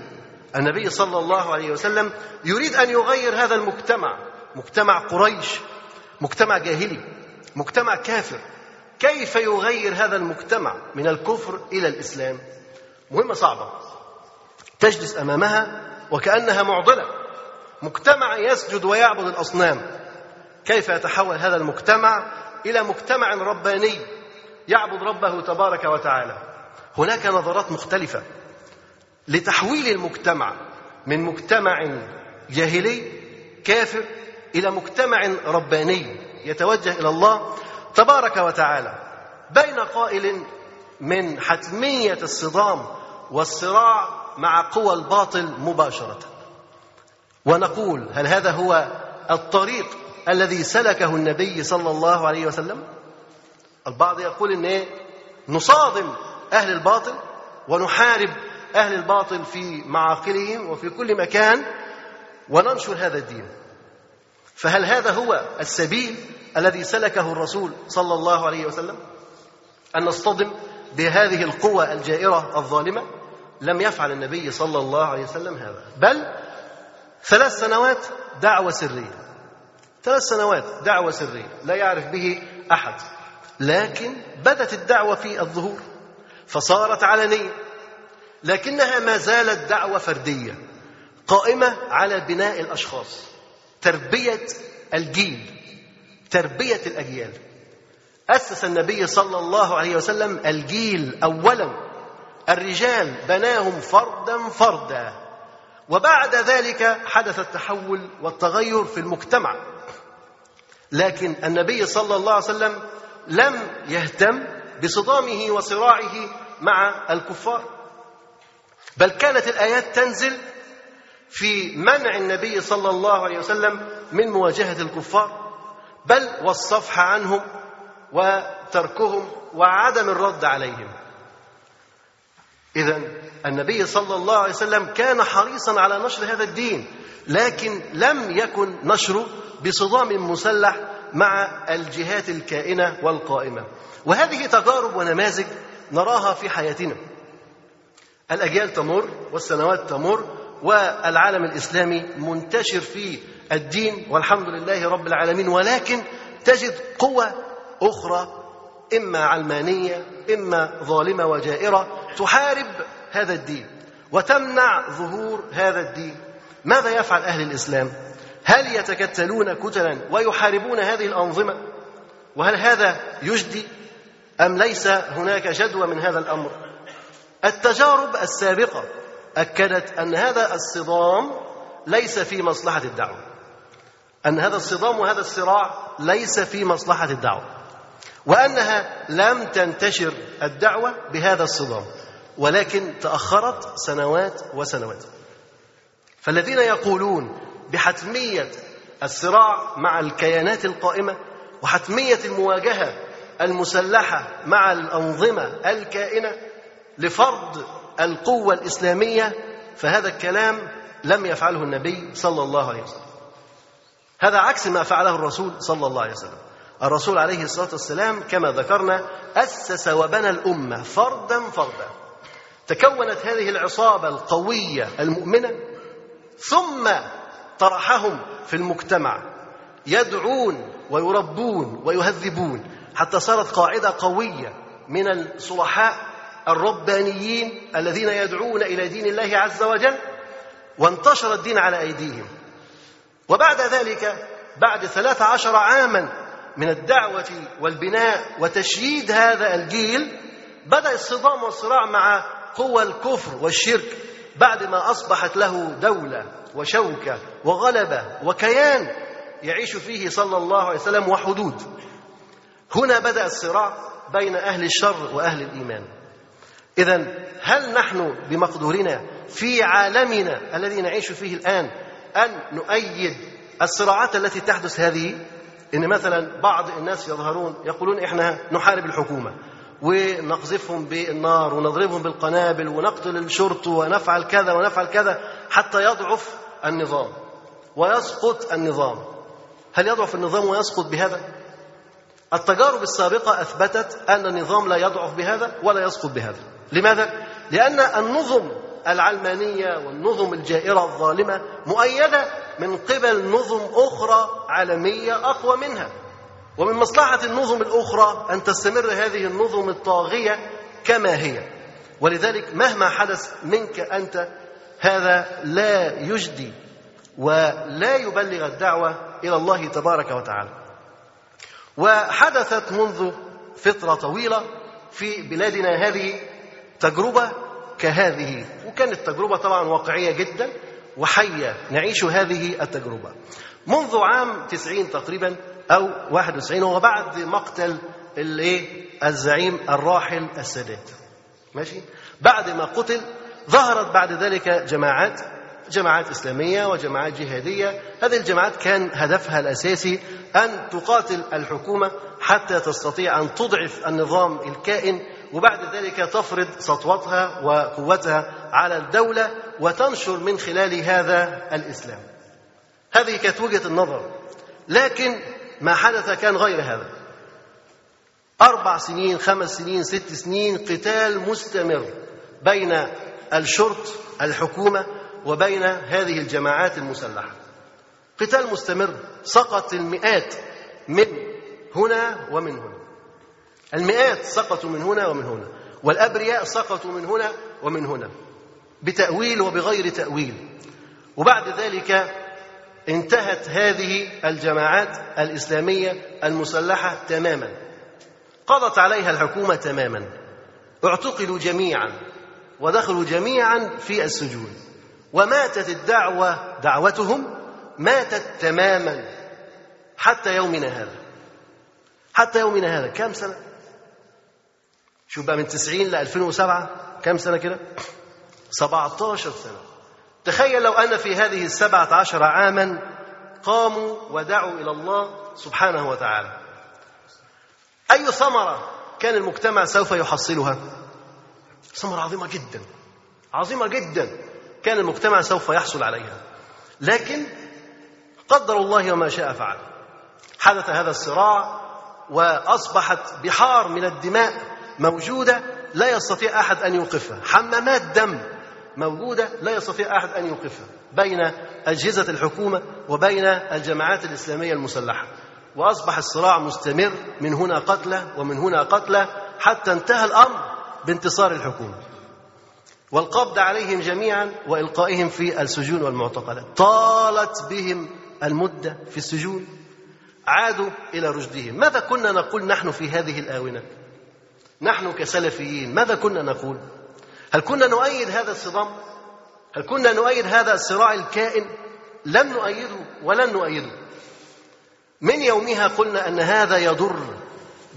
النبي صلى الله عليه وسلم يريد أن يغير هذا المجتمع مجتمع قريش مجتمع جاهلي مجتمع كافر. كيف يغير هذا المجتمع من الكفر إلى الإسلام؟ مهمة صعبة. تجلس أمامها وكأنها معضلة. مجتمع يسجد ويعبد الأصنام. كيف يتحول هذا المجتمع إلى مجتمع رباني يعبد ربه تبارك وتعالى؟ هناك نظرات مختلفة لتحويل المجتمع من مجتمع جاهلي كافر إلى مجتمع رباني. يتوجه إلى الله تبارك وتعالى بين قائل من حتمية الصدام والصراع مع قوى الباطل مباشرة. ونقول هل هذا هو الطريق الذي سلكه النبي صلى الله عليه وسلم؟ البعض يقول إن إيه؟ نصادم أهل الباطل ونحارب أهل الباطل في معاقلهم وفي كل مكان وننشر هذا الدين. فهل هذا هو السبيل الذي سلكه الرسول صلى الله عليه وسلم أن نصطدم بهذه القوى الجائرة الظالمة لم يفعل النبي صلى الله عليه وسلم هذا. بل ثلاث سنوات دعوة سرية. ثلاث سنوات دعوة سرية. لا يعرف به أحد. لكن بدت الدعوة في الظهور فصارت علنيه لكنها ما زالت دعوة فردية قائمة على بناء الأشخاص. تربية الجيل. تربية الأجيال. أسس النبي صلى الله عليه وسلم الجيل اولا. الرجال بناهم فردا فردا. وبعد ذلك حدث التحول والتغير في المجتمع. لكن النبي صلى الله عليه وسلم لم يهتم بصدامه وصراعه مع الكفار. بل كانت الآيات تنزل في منع النبي صلى الله عليه وسلم من مواجهة الكفار. بل والصفح عنهم وتركهم وعدم الرد عليهم. اذا النبي صلى الله عليه وسلم كان حريصا على نشر هذا الدين لكن لم يكن نشره بصدام مسلح مع الجهات الكائنة والقائمة. وهذه تجارب ونماذج نراها في حياتنا. الأجيال تمر والسنوات تمر والعالم الإسلامي منتشر في الدين والحمد لله رب العالمين ولكن تجد قوى أخرى إما علمانية إما ظالمة وجائرة تحارب هذا الدين وتمنع ظهور هذا الدين. ماذا يفعل أهل الإسلام؟ هل يتكتلون كتلا ويحاربون هذه الأنظمة؟ وهل هذا يجدي أم ليس هناك جدوى من هذا الأمر؟ التجارب السابقة أكدت أن هذا الصدام ليس في مصلحة الدعوة. أن هذا الصدام وهذا الصراع ليس في مصلحة الدعوة. وأنها لم تنتشر الدعوة بهذا الصدام ولكن تأخرت سنوات وسنوات. فالذين يقولون بحتمية الصراع مع الكيانات القائمة وحتمية المواجهة المسلحة مع الأنظمة الكائنة لفرض القوة الإسلامية فهذا الكلام لم يفعله النبي صلى الله عليه وسلم. هذا عكس ما فعله الرسول صلى الله عليه وسلم. الرسول عليه الصلاة والسلام كما ذكرنا أسس وبنى الأمة فردا فردا. تكونت هذه العصابة القوية المؤمنة ثم طرحهم في المجتمع يدعون ويربون ويهذبون حتى صارت قاعدة قوية من الصلحاء الربانيين الذين يدعون إلى دين الله عز وجل وانتشر الدين على أيديهم. وبعد ذلك بعد ثلاث عشر عاما من الدعوة والبناء وتشييد هذا الجيل بدأ الصدام والصراع مع قوى الكفر والشرك بعد ما أصبحت له دولة وشوكة وغلبة وكيان يعيش فيه صلى الله عليه وسلم وحدود. هنا بدأ الصراع بين أهل الشر وأهل الإيمان. إذا هل نحن بمقدورنا في عالمنا الذي نعيش فيه الآن أن نؤيد الصراعات التي تحدث هذه؟ إن مثلا بعض الناس يظهرون يقولون إحنا نحارب الحكومة ونقذفهم بالنار ونضربهم بالقنابل ونقتل الشرط ونفعل كذا ونفعل كذا حتى يضعف النظام ويسقط النظام. هل يضعف النظام ويسقط بهذا؟ التجارب السابقة أثبتت أن النظام لا يضعف بهذا ولا يسقط بهذا. لماذا؟ لأن النظم العلمانية والنظم الجائرة الظالمة مؤيدة من قبل نظم أخرى عالمية أقوى منها. ومن مصلحة النظم الأخرى أن تستمر هذه النظم الطاغية كما هي. ولذلك مهما حدث منك أنت هذا لا يجدي ولا يبلغ الدعوة إلى الله تبارك وتعالى. وحدثت منذ فترة طويلة في بلادنا هذه تجربة كهذه وكانت تجربة طبعا واقعية جدا وحية نعيش هذه التجربة. منذ عام 90 تقريبا أو 91 وهو بعد مقتل الإيه؟ الزعيم الراحل السادات. ماشي؟ بعد ما قتل ظهرت بعد ذلك جماعات جماعات إسلامية وجماعات جهادية. هذه الجماعات كان هدفها الأساسي أن تقاتل الحكومة حتى تستطيع أن تضعف النظام الكائن وبعد ذلك تفرض سطوتها وقوتها على الدولة وتنشر من خلال هذا الإسلام. هذه كانت وجهة النظر. لكن ما حدث كان غير هذا. أربع سنين خمس سنين ست سنين قتال مستمر بين الشرط الحكومة وبين هذه الجماعات المسلحة. قتال مستمر سقط المئات من هنا ومن هنا. المئات سقطوا من هنا ومن هنا والأبرياء سقطوا من هنا ومن هنا بتأويل وبغير تأويل. وبعد ذلك انتهت هذه الجماعات الإسلامية المسلحة تماما. قضت عليها الحكومة تماما. اعتقلوا جميعا ودخلوا جميعا في السجون. وماتت الدعوة دعوتهم ماتت تماما حتى يومنا هذا. حتى يومنا هذا كم سنة؟ شوف بقى من 90 ل 2007 كم سنة كده؟ 17 سنة. تخيل لو أن في هذه السبعة عشر عاما قاموا ودعوا إلى الله سبحانه وتعالى. أي ثمرة كان المجتمع سوف يحصلها؟ ثمرة عظيمة جدا. عظيمة جدا كان المجتمع سوف يحصل عليها. لكن قدر الله وما شاء فعل. حدث هذا الصراع وأصبحت بحار من الدماء موجودة لا يستطيع أحد أن يوقفها. حمامات دم موجودة لا يستطيع أحد أن يوقفها. بين أجهزة الحكومة وبين الجماعات الإسلامية المسلحة. وأصبح الصراع مستمر من هنا قتلى ومن هنا قتلى حتى انتهى الأمر بانتصار الحكومة. والقبض عليهم جميعا وإلقائهم في السجون والمعتقلات. طالت بهم المدة في السجون. عادوا إلى رشدهم. ماذا كنا نقول نحن في هذه الآونة؟ نحن كسلفيين ماذا كنا نقول؟ هل كنا نؤيد هذا الصدام؟ هل كنا نؤيد هذا الصراع الكائن؟ لم نؤيده ولن نؤيده. من يومها قلنا أن هذا يضر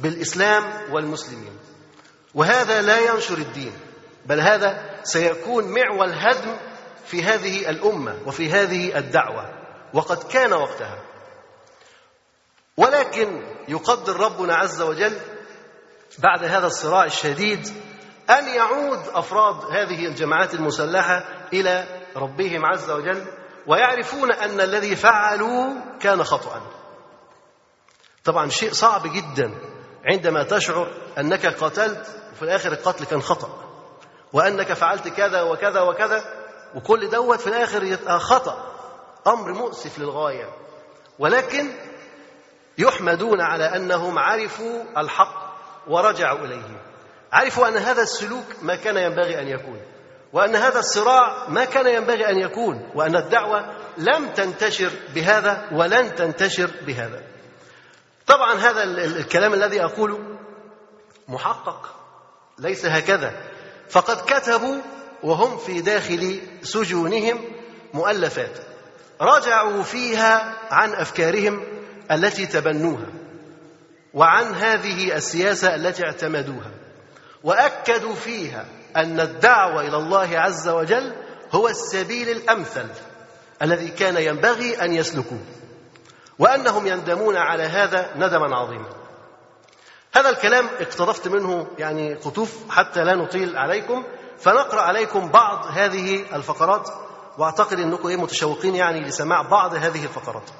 بالإسلام والمسلمين وهذا لا ينشر الدين بل هذا سيكون معول هدم في هذه الأمة وفي هذه الدعوة وقد كان وقتها. ولكن يقدر ربنا عز وجل بعد هذا الصراع الشديد أن يعود أفراد هذه الجماعات المسلحة إلى ربهم عز وجل ويعرفون أن الذي فعلوا كان خطأ. طبعا شيء صعب جدا عندما تشعر أنك قتلت وفي الآخر القتل كان خطأ وأنك فعلت كذا وكذا وكذا وكل دوت في الآخر يبقى خطأ أمر مؤسف للغاية. ولكن يحمدون على أنهم عرفوا الحق ورجعوا إليه. عرفوا أن هذا السلوك ما كان ينبغي أن يكون وأن هذا الصراع ما كان ينبغي أن يكون وأن الدعوة لم تنتشر بهذا ولن تنتشر بهذا. طبعا هذا الكلام الذي أقوله محقق ليس هكذا. فقد كتبوا وهم في داخل سجونهم مؤلفات رجعوا فيها عن أفكارهم التي تبنوها. وعن هذه السياسة التي اعتمدوها وأكدوا فيها أن الدعوة إلى الله عز وجل هو السبيل الأمثل الذي كان ينبغي أن يسلكوه وأنهم يندمون على هذا ندما عظيما. هذا الكلام اقترفت منه يعني قطوف حتى لا نطيل عليكم فنقرأ عليكم بعض هذه الفقرات وأعتقد إنكم إيه متشوقين يعني لسماع بعض هذه الفقرات.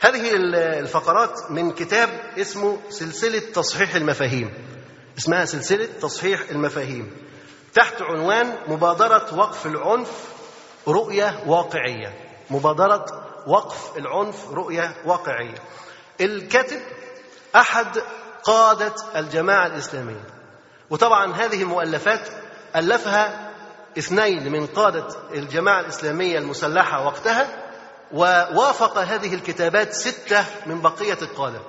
هذه الفقرات من كتاب اسمه سلسلة تصحيح المفاهيم. اسمها سلسلة تصحيح المفاهيم. تحت عنوان مبادرة وقف العنف رؤية واقعية. مبادرة وقف العنف رؤية واقعية. الكاتب أحد قادة الجماعة الإسلامية. وطبعا هذه المؤلفات ألفها اثنين من قادة الجماعة الإسلامية المسلحة وقتها ووافق هذه الكتابات ستة من بقية القاده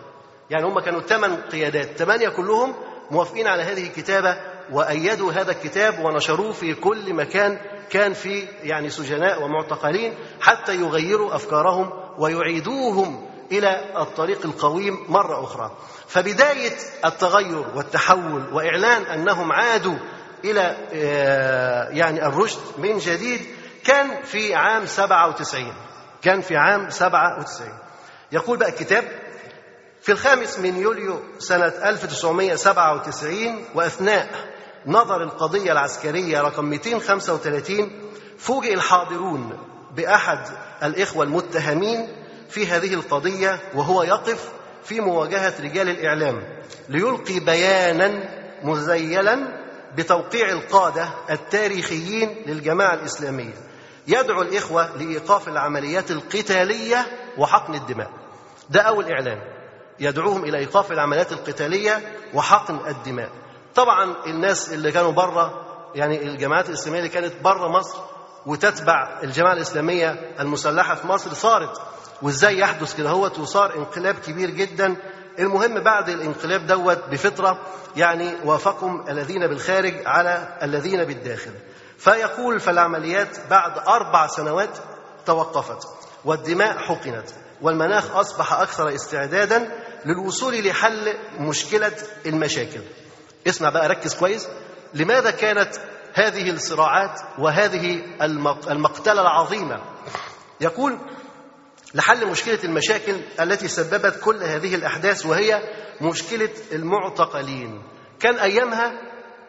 يعني هم كانوا ثمان قيادات ثمانيه كلهم موافقين على هذه الكتابة وأيدوا هذا الكتاب ونشروه في كل مكان كان فيه يعني سجناء ومعتقلين حتى يغيروا أفكارهم ويعيدوهم إلى الطريق القويم مرة أخرى. فبداية التغير والتحول وإعلان أنهم عادوا إلى يعني الرشد من جديد كان في عام 97 كان في عام 97 يقول بقى الكتاب في الخامس من يوليو سنة 1997 وأثناء نظر القضية العسكرية رقم 235 فوجئ الحاضرون بأحد الإخوة المتهمين في هذه القضية وهو يقف في مواجهة رجال الإعلام ليلقي بيانا مزيلا بتوقيع القادة التاريخيين للجماعة الإسلامية. يدعو الإخوة لإيقاف العمليات القتالية وحقن الدماء. ده أول إعلان. يدعوهم إلى إيقاف العمليات القتالية وحقن الدماء. طبعا الناس اللي كانوا بره يعني الجماعات الإسلامية اللي كانت بره مصر وتتبع الجماعة الإسلامية المسلحة في مصر صارت. وإزاي يحدث كده؟ هوت وصار انقلاب كبير جدا. المهم بعد الانقلاب دوت بفترة يعني وافقهم الذين بالخارج على الذين بالداخل. فيقول فالعمليات بعد أربع سنوات توقفت والدماء حقنت والمناخ أصبح أكثر استعدادا للوصول لحل مشكلة المشاكل. اسمع بقى ركز كويس. لماذا كانت هذه الصراعات وهذه المقتلة العظيمة؟ يقول لحل مشكلة المشاكل التي سببت كل هذه الأحداث وهي مشكلة المعتقلين. كان أيامها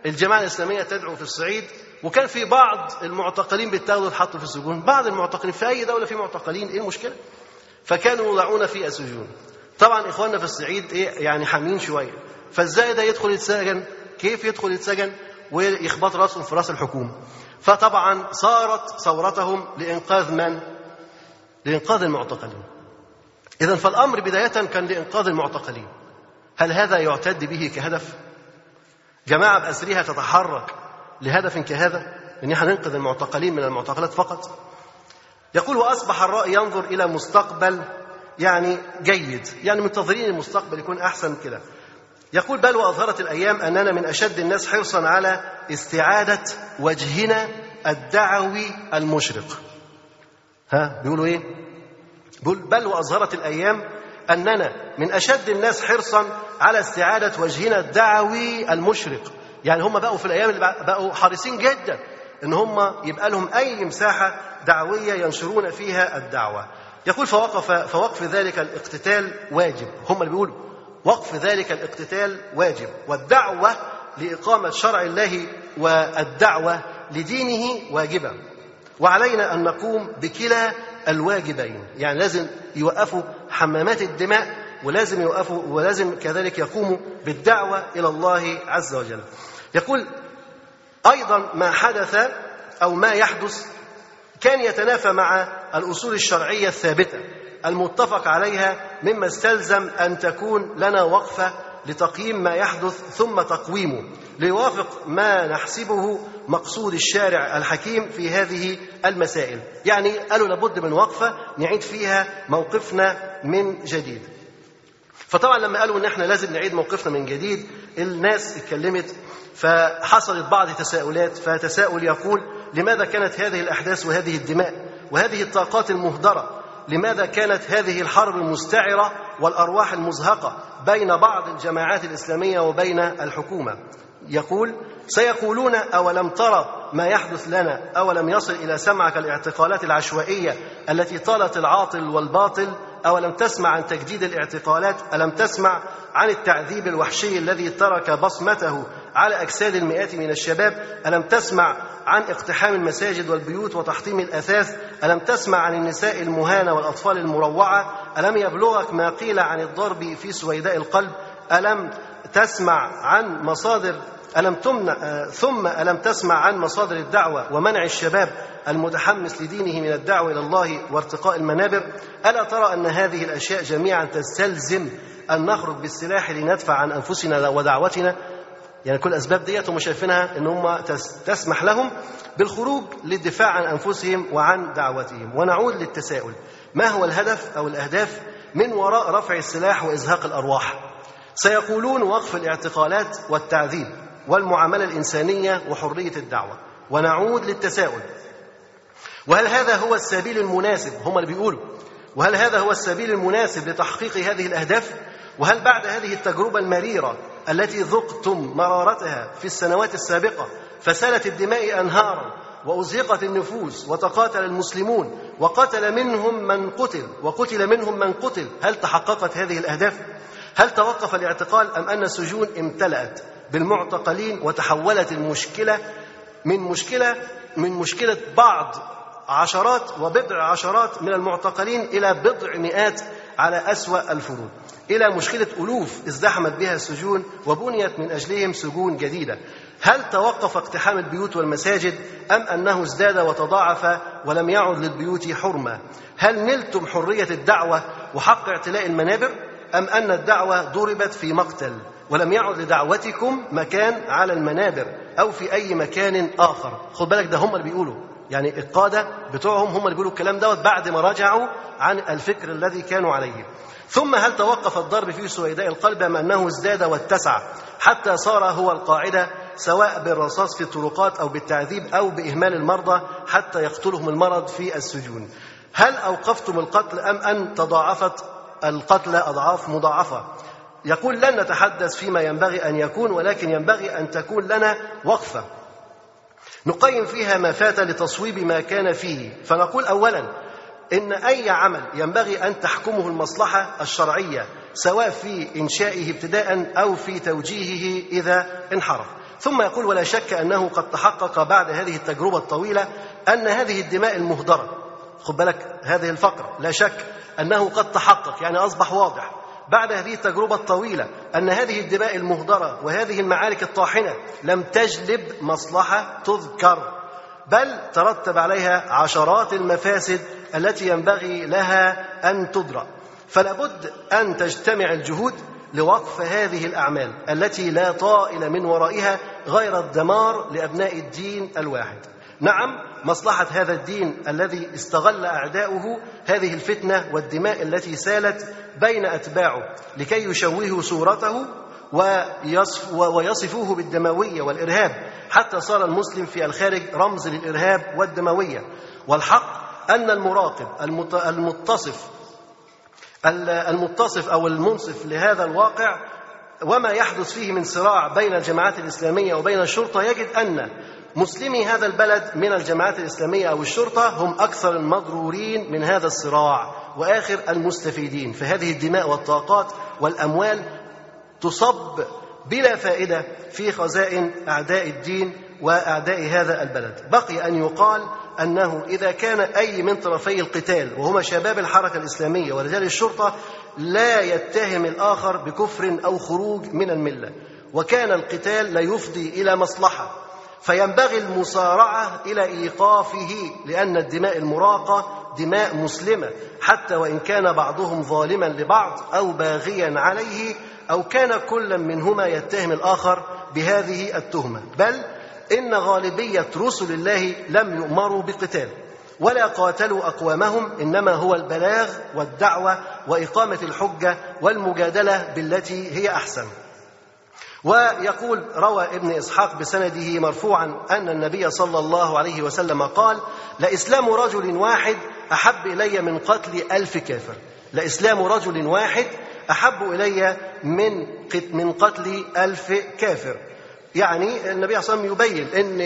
الجماعة الإسلامية تدعو في الصعيد وكان في بعض المعتقلين بيتاخدوا يتحطوا في السجون بعض المعتقلين في أي دولة في معتقلين؟ إيه المشكلة؟ فكانوا يوضعون في السجون طبعا إخواننا في الصعيد إيه يعني حامين شوية. فإزاي ده يدخل يتسجن؟ كيف يدخل يتسجن؟ ويخبط رأسهم في رأس الحكومة. فطبعا صارت ثورتهم لإنقاذ من؟ لإنقاذ المعتقلين. إذا فالأمر بداية كان لإنقاذ المعتقلين. هل هذا يعتد به كهدف؟ جماعة بأسرها تتحرك. لهدف كهذا؟ إن إحنا ننقذ المعتقلين من المعتقلات فقط. يقول وأصبح الراي ينظر إلى مستقبل يعني جيد يعني منتظرين المستقبل يكون أحسن كده. يقول بل وأظهرت الأيام أننا من أشد الناس حرصا على استعادة وجهنا الدعوي المشرق. ها بيقولوا إيه؟ بيقول بل وأظهرت الأيام أننا من أشد الناس حرصا على استعادة وجهنا الدعوي المشرق. يعني هم بقوا في الأيام اللي بقوا حريصين جدا إن هم يبقى لهم أي مساحة دعوية ينشرون فيها الدعوة. يقول فوقف فوقف ذلك الاقتتال واجب. هم اللي بيقولوا وقف ذلك الاقتتال واجب. والدعوة لإقامة شرع الله والدعوة لدينه واجبة. وعلينا أن نقوم بكلا الواجبين. يعني لازم يوقفوا حمامات الدماء ولازم يوقفوا ولازم كذلك يقوموا بالدعوة إلى الله عز وجل. يقول أيضا ما حدث أو ما يحدث كان يتنافى مع الأصول الشرعية الثابتة المتفق عليها مما استلزم أن تكون لنا وقفة لتقييم ما يحدث ثم تقويمه ليوافق ما نحسبه مقصود الشارع الحكيم في هذه المسائل. يعني قالوا لابد من وقفة نعيد فيها موقفنا من جديد. فطبعا لما قالوا إن إحنا لازم نعيد موقفنا من جديد الناس اتكلمت فحصلت بعض تساؤلات فتساؤل يقول لماذا كانت هذه الأحداث وهذه الدماء؟ وهذه الطاقات المهدرة لماذا كانت هذه الحرب المستعرة والأرواح المزهقة بين بعض الجماعات الإسلامية وبين الحكومة؟ يقول سيقولون أولم ترى ما يحدث لنا؟ أولم يصل إلى سمعك الاعتقالات العشوائية التي طالت العاطل والباطل أولم تسمع عن تجديد الاعتقالات ألم تسمع عن التعذيب الوحشي الذي ترك بصمته على أجساد المئات من الشباب؟ ألم تسمع عن اقتحام المساجد والبيوت وتحطيم الأثاث؟ ألم تسمع عن النساء المهانة والأطفال المروعة؟ ألم يبلغك ما قيل عن الضرب في سويداء القلب؟ ألم تسمع عن مصادر ألم تمنع ثم ألم تسمع عن مصادر الدعوة ومنع الشباب المتحمس لدينه من الدعوة إلى الله وارتقاء المنابر؟ ألا ترى أن هذه الأشياء جميعا تستلزم أن نخرج بالسلاح لندفع عن أنفسنا ودعوتنا؟ يعني كل الأسباب ديت هم شايفينها أن هم تسمح لهم بالخروج للدفاع عن أنفسهم وعن دعوتهم. ونعود للتساؤل. ما هو الهدف أو الأهداف من وراء رفع السلاح وإزهاق الأرواح؟ سيقولون وقف الاعتقالات والتعذيب. والمعاملة الإنسانية وحرية الدعوة. ونعود للتساؤل. وهل هذا هو السبيل المناسب؟ هم اللي بيقولوا. وهل هذا هو السبيل المناسب لتحقيق هذه الأهداف؟ وهل بعد هذه التجربة المريرة التي ذقتم مرارتها في السنوات السابقة فسالت الدماء أنهارا وأزهقت النفوس وتقاتل المسلمون وقتل منهم من قتل وقتل منهم من قتل؟ هل تحققت هذه الأهداف؟ هل توقف الاعتقال أم أن السجون امتلأت؟ بالمعتقلين وتحولت المشكلة من مشكلة من مشكلة بعض عشرات وبضع عشرات من المعتقلين إلى بضع مئات على أسوأ الفروض. إلى مشكلة ألوف ازدحمت بها السجون وبنيت من أجلهم سجون جديدة. هل توقف اقتحام البيوت والمساجد أم أنه ازداد وتضاعف ولم يعد للبيوت حرمة؟ هل نلتم حرية الدعوة وحق اعتلاء المنابر أم أن الدعوة ضربت في مقتل؟ ولم يعد لدعوتكم مكان على المنابر أو في أي مكان آخر. خد بالك ده هم اللي بيقولوا. يعني القادة بتوعهم هم اللي بيقولوا الكلام دوت بعد ما رجعوا عن الفكر الذي كانوا عليه. ثم هل توقف الضرب في سويداء القلب أم أنه ازداد واتسع حتى صار هو القاعدة سواء بالرصاص في الطرقات أو بالتعذيب أو بإهمال المرضى حتى يقتلهم المرض في السجون؟ هل أوقفتم القتل أم أن تضاعفت القتل أضعاف مضاعفة؟ يقول لن نتحدث فيما ينبغي أن يكون ولكن ينبغي أن تكون لنا وقفة. نقيم فيها ما فات لتصويب ما كان فيه. فنقول أولا إن أي عمل ينبغي أن تحكمه المصلحة الشرعية سواء في إنشائه ابتداء أو في توجيهه إذا انحرف. ثم يقول ولا شك أنه قد تحقق بعد هذه التجربة الطويلة أن هذه الدماء المهدرة. خد بالك هذه الفقرة لا شك أنه قد تحقق يعني أصبح واضح. بعد هذه التجربة الطويلة أن هذه الدماء المهدرة وهذه المعارك الطاحنة لم تجلب مصلحة تذكر بل ترتب عليها عشرات المفاسد التي ينبغي لها أن تدرأ فلابد أن تجتمع الجهود لوقف هذه الأعمال التي لا طائل من ورائها غير الدمار لأبناء الدين الواحد. نعم مصلحة هذا الدين الذي استغل أعداؤه هذه الفتنة والدماء التي سالت بين أتباعه لكي يشوهوا صورته ويصف ويصفوه بالدموية والإرهاب. حتى صار المسلم في الخارج رمز للإرهاب والدموية. والحق أن المراقب المتصف المتصف أو المنصف لهذا الواقع وما يحدث فيه من صراع بين الجماعات الإسلامية وبين الشرطة يجد أن مسلمي هذا البلد من الجماعات الإسلامية أو الشرطة هم أكثر المضرورين من هذا الصراع وآخر المستفيدين. فهذه الدماء والطاقات والأموال تصب بلا فائدة في خزائن أعداء الدين وأعداء هذا البلد. بقي أن يقال أنه إذا كان أي من طرفي القتال وهما شباب الحركة الإسلامية ورجال الشرطة لا يتهم الآخر بكفر أو خروج من الملة. وكان القتال لا يفضي إلى مصلحة. فينبغي المسارعة إلى إيقافه لأن الدماء المراقة دماء مسلمة حتى وإن كان بعضهم ظالما لبعض أو باغيا عليه أو كان كل منهما يتهم الآخر بهذه التهمة. بل إن غالبية رسل الله لم يؤمروا بقتال ولا قاتلوا أقوامهم إنما هو البلاغ والدعوة وإقامة الحجة والمجادلة بالتي هي أحسن. ويقول روى ابن إسحاق بسنده مرفوعا أن النبي صلى الله عليه وسلم قال لإسلام رجل واحد أحب إلي من قتل ألف كافر. لإسلام رجل واحد أحب إلي من من قتل ألف كافر. يعني النبي صلى الله عليه وسلم يبين أن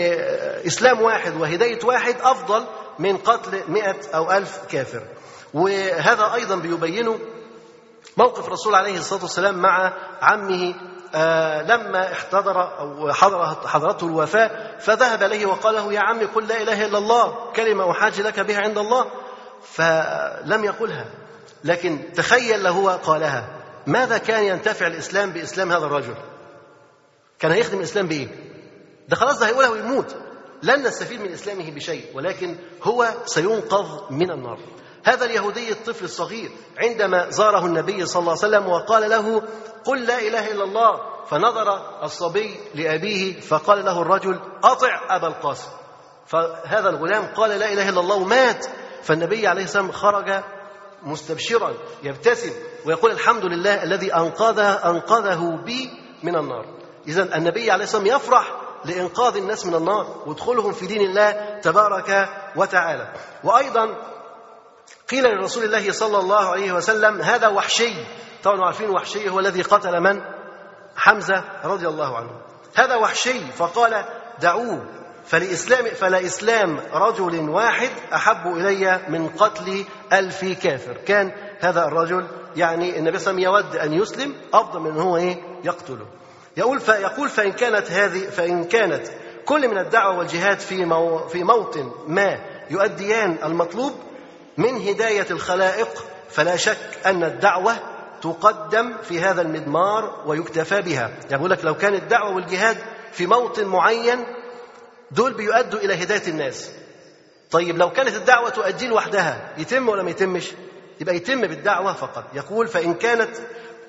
إسلام واحد وهداية واحد أفضل من قتل مئة أو ألف كافر. وهذا أيضا بيبينه موقف الرسول عليه الصلاة والسلام مع عمه لما احتضر أو حضر حضرته الوفاة فذهب إليه وقال له يا عمي قل لا إله إلا الله كلمة أحاج لك بها عند الله. فلم يقلها لكن تخيل له قالها ماذا كان ينتفع الإسلام بإسلام هذا الرجل؟ كان هيخدم الإسلام بإيه؟ ده خلاص ده هيقولها ويموت. لن نستفيد من إسلامه بشيء ولكن هو سينقذ من النار. هذا اليهودي الطفل الصغير عندما زاره النبي صلى الله عليه وسلم وقال له قل لا إله إلا الله. فنظر الصبي لأبيه فقال له الرجل أطع أبا القاسم. فهذا الغلام قال لا إله إلا الله ومات. فالنبي عليه السلام خرج مستبشرا يبتسم ويقول الحمد لله الذي أنقذه أنقذه بي من النار. إذا النبي عليه السلام يفرح لإنقاذ الناس من النار ودخولهم في دين الله تبارك وتعالى. وأيضا قيل لرسول الله صلى الله عليه وسلم هذا وحشي. طبعا عارفين وحشي هو الذي قتل من؟ حمزة رضي الله عنه. هذا وحشي فقال دعوه فلإسلام فلا إسلام رجل واحد أحب إلي من قتل ألف كافر. كان هذا الرجل يعني النبي صلى الله عليه وسلم يود أن يسلم أفضل من هو إيه؟ يقتله. يقول فيقول فإن كانت هذه فإن كانت كل من الدعوة والجهاد في في موطن ما يؤديان المطلوب من هداية الخلائق فلا شك أن الدعوة تقدم في هذا المدمار ويكتفى بها. يعني لك لو كان الدعوة والجهاد في موطن معين دول بيؤدوا إلى هداية الناس. طيب لو كانت الدعوة تؤدي لوحدها يتم ولا ما يتمش؟ يبقى يتم بالدعوة فقط. يقول فإن كانت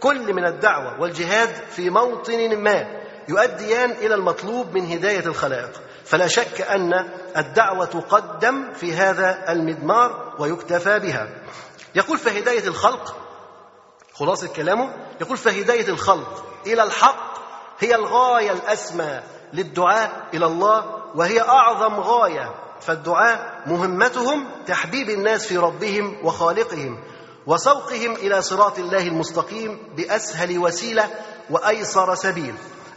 كل من الدعوة والجهاد في موطن ما يؤديان إلى المطلوب من هداية الخلائق. فلا شك أن الدعوة تقدم في هذا المدمار ويكتفى بها. يقول فهداية الخلق خلاصة كلامه يقول فهداية الخلق إلى الحق هي الغاية الأسمى للدعاء إلى الله وهي أعظم غاية فالدعاء مهمتهم تحبيب الناس في ربهم وخالقهم وسوقهم إلى صراط الله المستقيم بأسهل وسيلة وأيسر سبيل.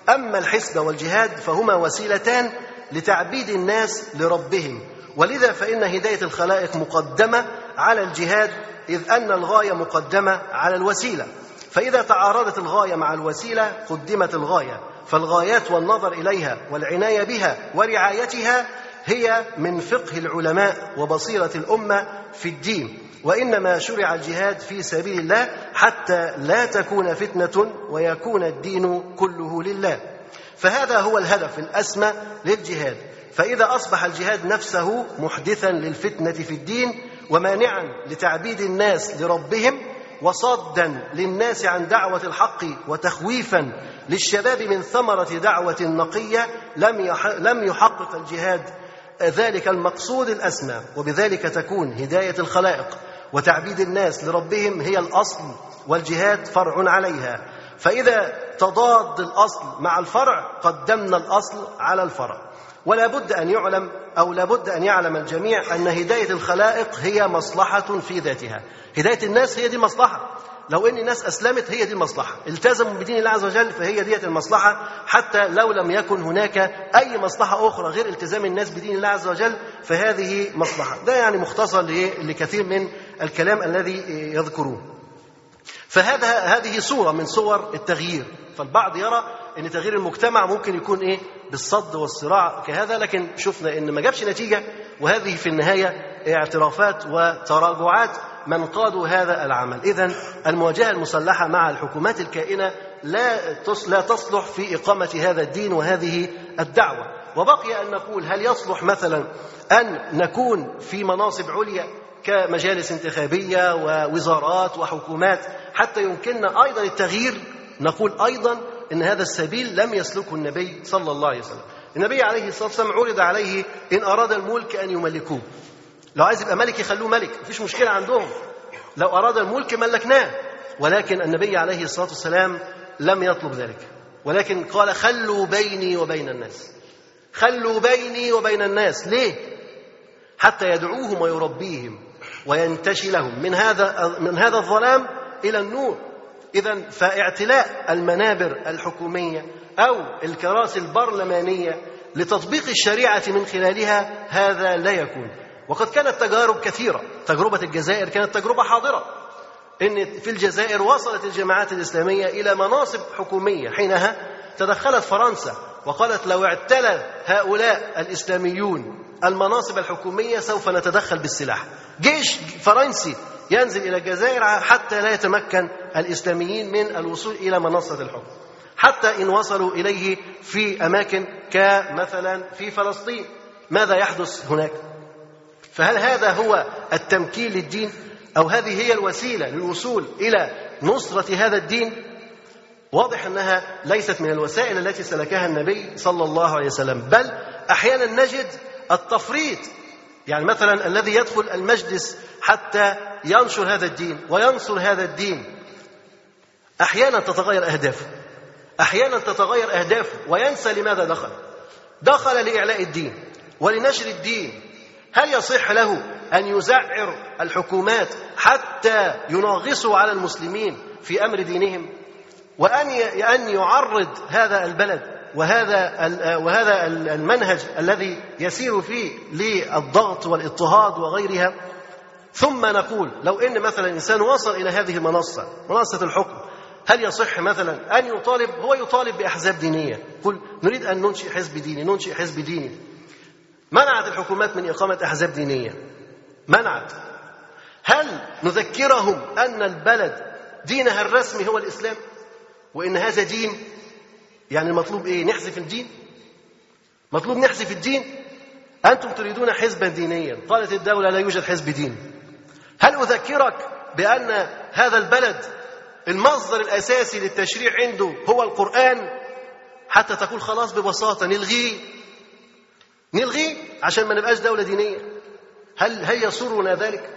أما الحسب والجهاد فهما وسيلتان لتعبيد الناس لربهم. ولذا فإن هداية الخلائق مقدمة على الجهاد إذ أن الغاية مقدمة على الوسيلة. فإذا تعارضت الغاية مع الوسيلة قدمت الغاية. فالغايات والنظر إليها والعناية بها ورعايتها هي من فقه العلماء وبصيرة الأمة في الدين. وإنما شرع الجهاد في سبيل الله حتى لا تكون فتنة ويكون الدين كله لله. فهذا هو الهدف الأسمى للجهاد. فإذا أصبح الجهاد نفسه محدثا للفتنة في الدين ومانعا لتعبيد الناس لربهم وصادا للناس عن دعوة الحق وتخويفا للشباب من ثمرة دعوة نقية لم لم يحقق الجهاد ذلك المقصود الأسمى. وبذلك تكون هداية الخلائق وتعبيد الناس لربهم هي الأصل والجهاد فرع عليها. فإذا تضاد الأصل مع الفرع قدمنا الأصل على الفرع. ولا بد أن يعلم أو لا بد أن يعلم الجميع أن هداية الخلائق هي مصلحة في ذاتها. هداية الناس هي دي مصلحة. لو إن الناس أسلمت هي دي المصلحه التزموا بدين الله عز وجل فهي ديت المصلحة حتى لو لم يكن هناك أي مصلحة أخرى غير التزام الناس بدين الله عز وجل فهذه مصلحة. ده يعني مختصر لكثير من الكلام الذي يذكروه. فهذا هذه صورة من صور التغيير. فالبعض يرى إن تغيير المجتمع ممكن يكون إيه؟ بالصد والصراع كهذا لكن شفنا إن ما جابش نتيجة وهذه في النهاية اعترافات وتراجعات من قادوا هذا العمل. إذا المواجهة المسلحة مع الحكومات الكائنة لا لا تصلح في إقامة هذا الدين وهذه الدعوة. وبقي أن نقول هل يصلح مثلا أن نكون في مناصب عليا كمجالس انتخابية ووزارات وحكومات حتى يمكننا أيضا التغيير. نقول أيضا أن هذا السبيل لم يسلكه النبي صلى الله عليه وسلم. النبي عليه الصلاة والسلام عرض عليه إن أراد الملك أن يملكوه. لو عايز يبقى ملك يخلوه ملك مفيش مشكلة عندهم. لو أراد الملك ملكناه. ولكن النبي عليه الصلاة والسلام لم يطلب ذلك. ولكن قال خلوا بيني وبين الناس. خلوا بيني وبين الناس. ليه؟ حتى يدعوهم ويربيهم. وينتشي لهم. من هذا من هذا الظلام إلى النور. اذا فاعتلاء المنابر الحكومية أو الكراسي البرلمانية لتطبيق الشريعة من خلالها هذا لا يكون. وقد كانت تجارب كثيرة. تجربة الجزائر كانت تجربة حاضرة. إن في الجزائر وصلت الجماعات الإسلامية إلى مناصب حكومية. حينها تدخلت فرنسا وقالت لو اعتلى هؤلاء الإسلاميون المناصب الحكومية سوف نتدخل بالسلاح. جيش فرنسي ينزل إلى الجزائر حتى لا يتمكن الإسلاميين من الوصول إلى منصة الحكم. حتى إن وصلوا إليه في أماكن كمثلا في فلسطين. ماذا يحدث هناك؟ فهل هذا هو التمكين للدين أو هذه هي الوسيلة للوصول إلى نصرة هذا الدين؟ واضح أنها ليست من الوسائل التي سلكها النبي صلى الله عليه وسلم بل أحيانا نجد التفريط. يعني مثلا الذي يدخل المجلس حتى ينشر هذا الدين وينصر هذا الدين أحيانا تتغير أهدافه أحيانا تتغير أهدافه وينسى لماذا دخل. دخل لإعلاء الدين ولنشر الدين. هل يصح له أن يزعر الحكومات حتى ينغصوا على المسلمين في أمر دينهم؟ وأن أن يعرض هذا البلد وهذا وهذا المنهج الذي يسير فيه للضغط والاضطهاد وغيرها. ثم نقول لو إن مثلا إنسان وصل إلى هذه المنصة منصة الحكم هل يصح مثلا أن يطالب؟ هو يطالب بأحزاب دينية. قل نريد أن ننشئ حزب ديني ننشئ حزب ديني. منعت الحكومات من إقامة أحزاب دينية. منعت. هل نذكرهم أن البلد دينها الرسمي هو الإسلام؟ وإن هذا دين يعني المطلوب إيه؟ نحذف الدين مطلوب نحذف الدين أنتم تريدون حزبا دينيا. قالت الدولة لا يوجد حزب دين. هل أذكرك بأن هذا البلد المصدر الأساسي للتشريع عنده هو القرآن؟ حتى تقول خلاص ببساطة نلغيه. نلغيه عشان ما نبقاش دولة دينية. هل هل يسرنا ذلك؟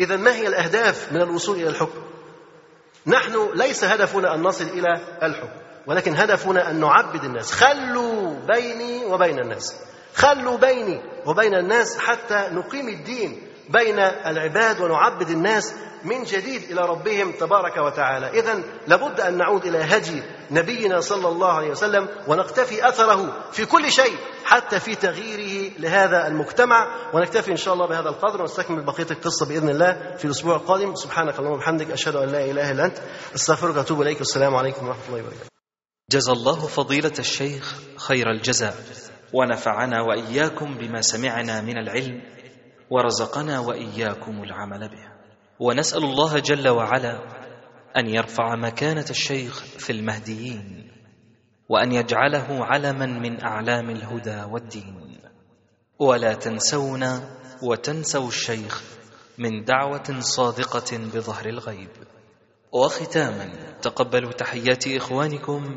إذا ما هي الأهداف من الوصول إلى الحكم؟ نحن ليس هدفنا أن نصل إلى الحكم. ولكن هدفنا أن نعبد الناس. خلوا بيني وبين الناس. خلوا بيني وبين الناس حتى نقيم الدين بين العباد ونعبد الناس من جديد إلى ربهم تبارك وتعالى. اذا لابد أن نعود إلى هدي نبينا صلى الله عليه وسلم ونقتفي أثره في كل شيء حتى في تغييره لهذا المجتمع. ونكتفي إن شاء الله بهذا القدر ونستكمل بقية القصة بإذن الله في الأسبوع القادم. سبحانك اللهم وبحمدك أشهد أن لا إله إلا أنت. أستغفرك وأتوب إليك. والسلام عليكم ورحمة الله وبركاته. جزى الله فضيلة الشيخ خير الجزاء. ونفعنا وإياكم بما سمعنا من العلم ورزقنا وإياكم العمل به. ونسأل الله جل وعلا أن يرفع مكانة الشيخ في المهديين وأن يجعله علما من أعلام الهدى والدين. ولا تنسونا وتنسوا الشيخ من دعوة صادقة بظهر الغيب. وختاما تقبلوا تحيات إخوانكم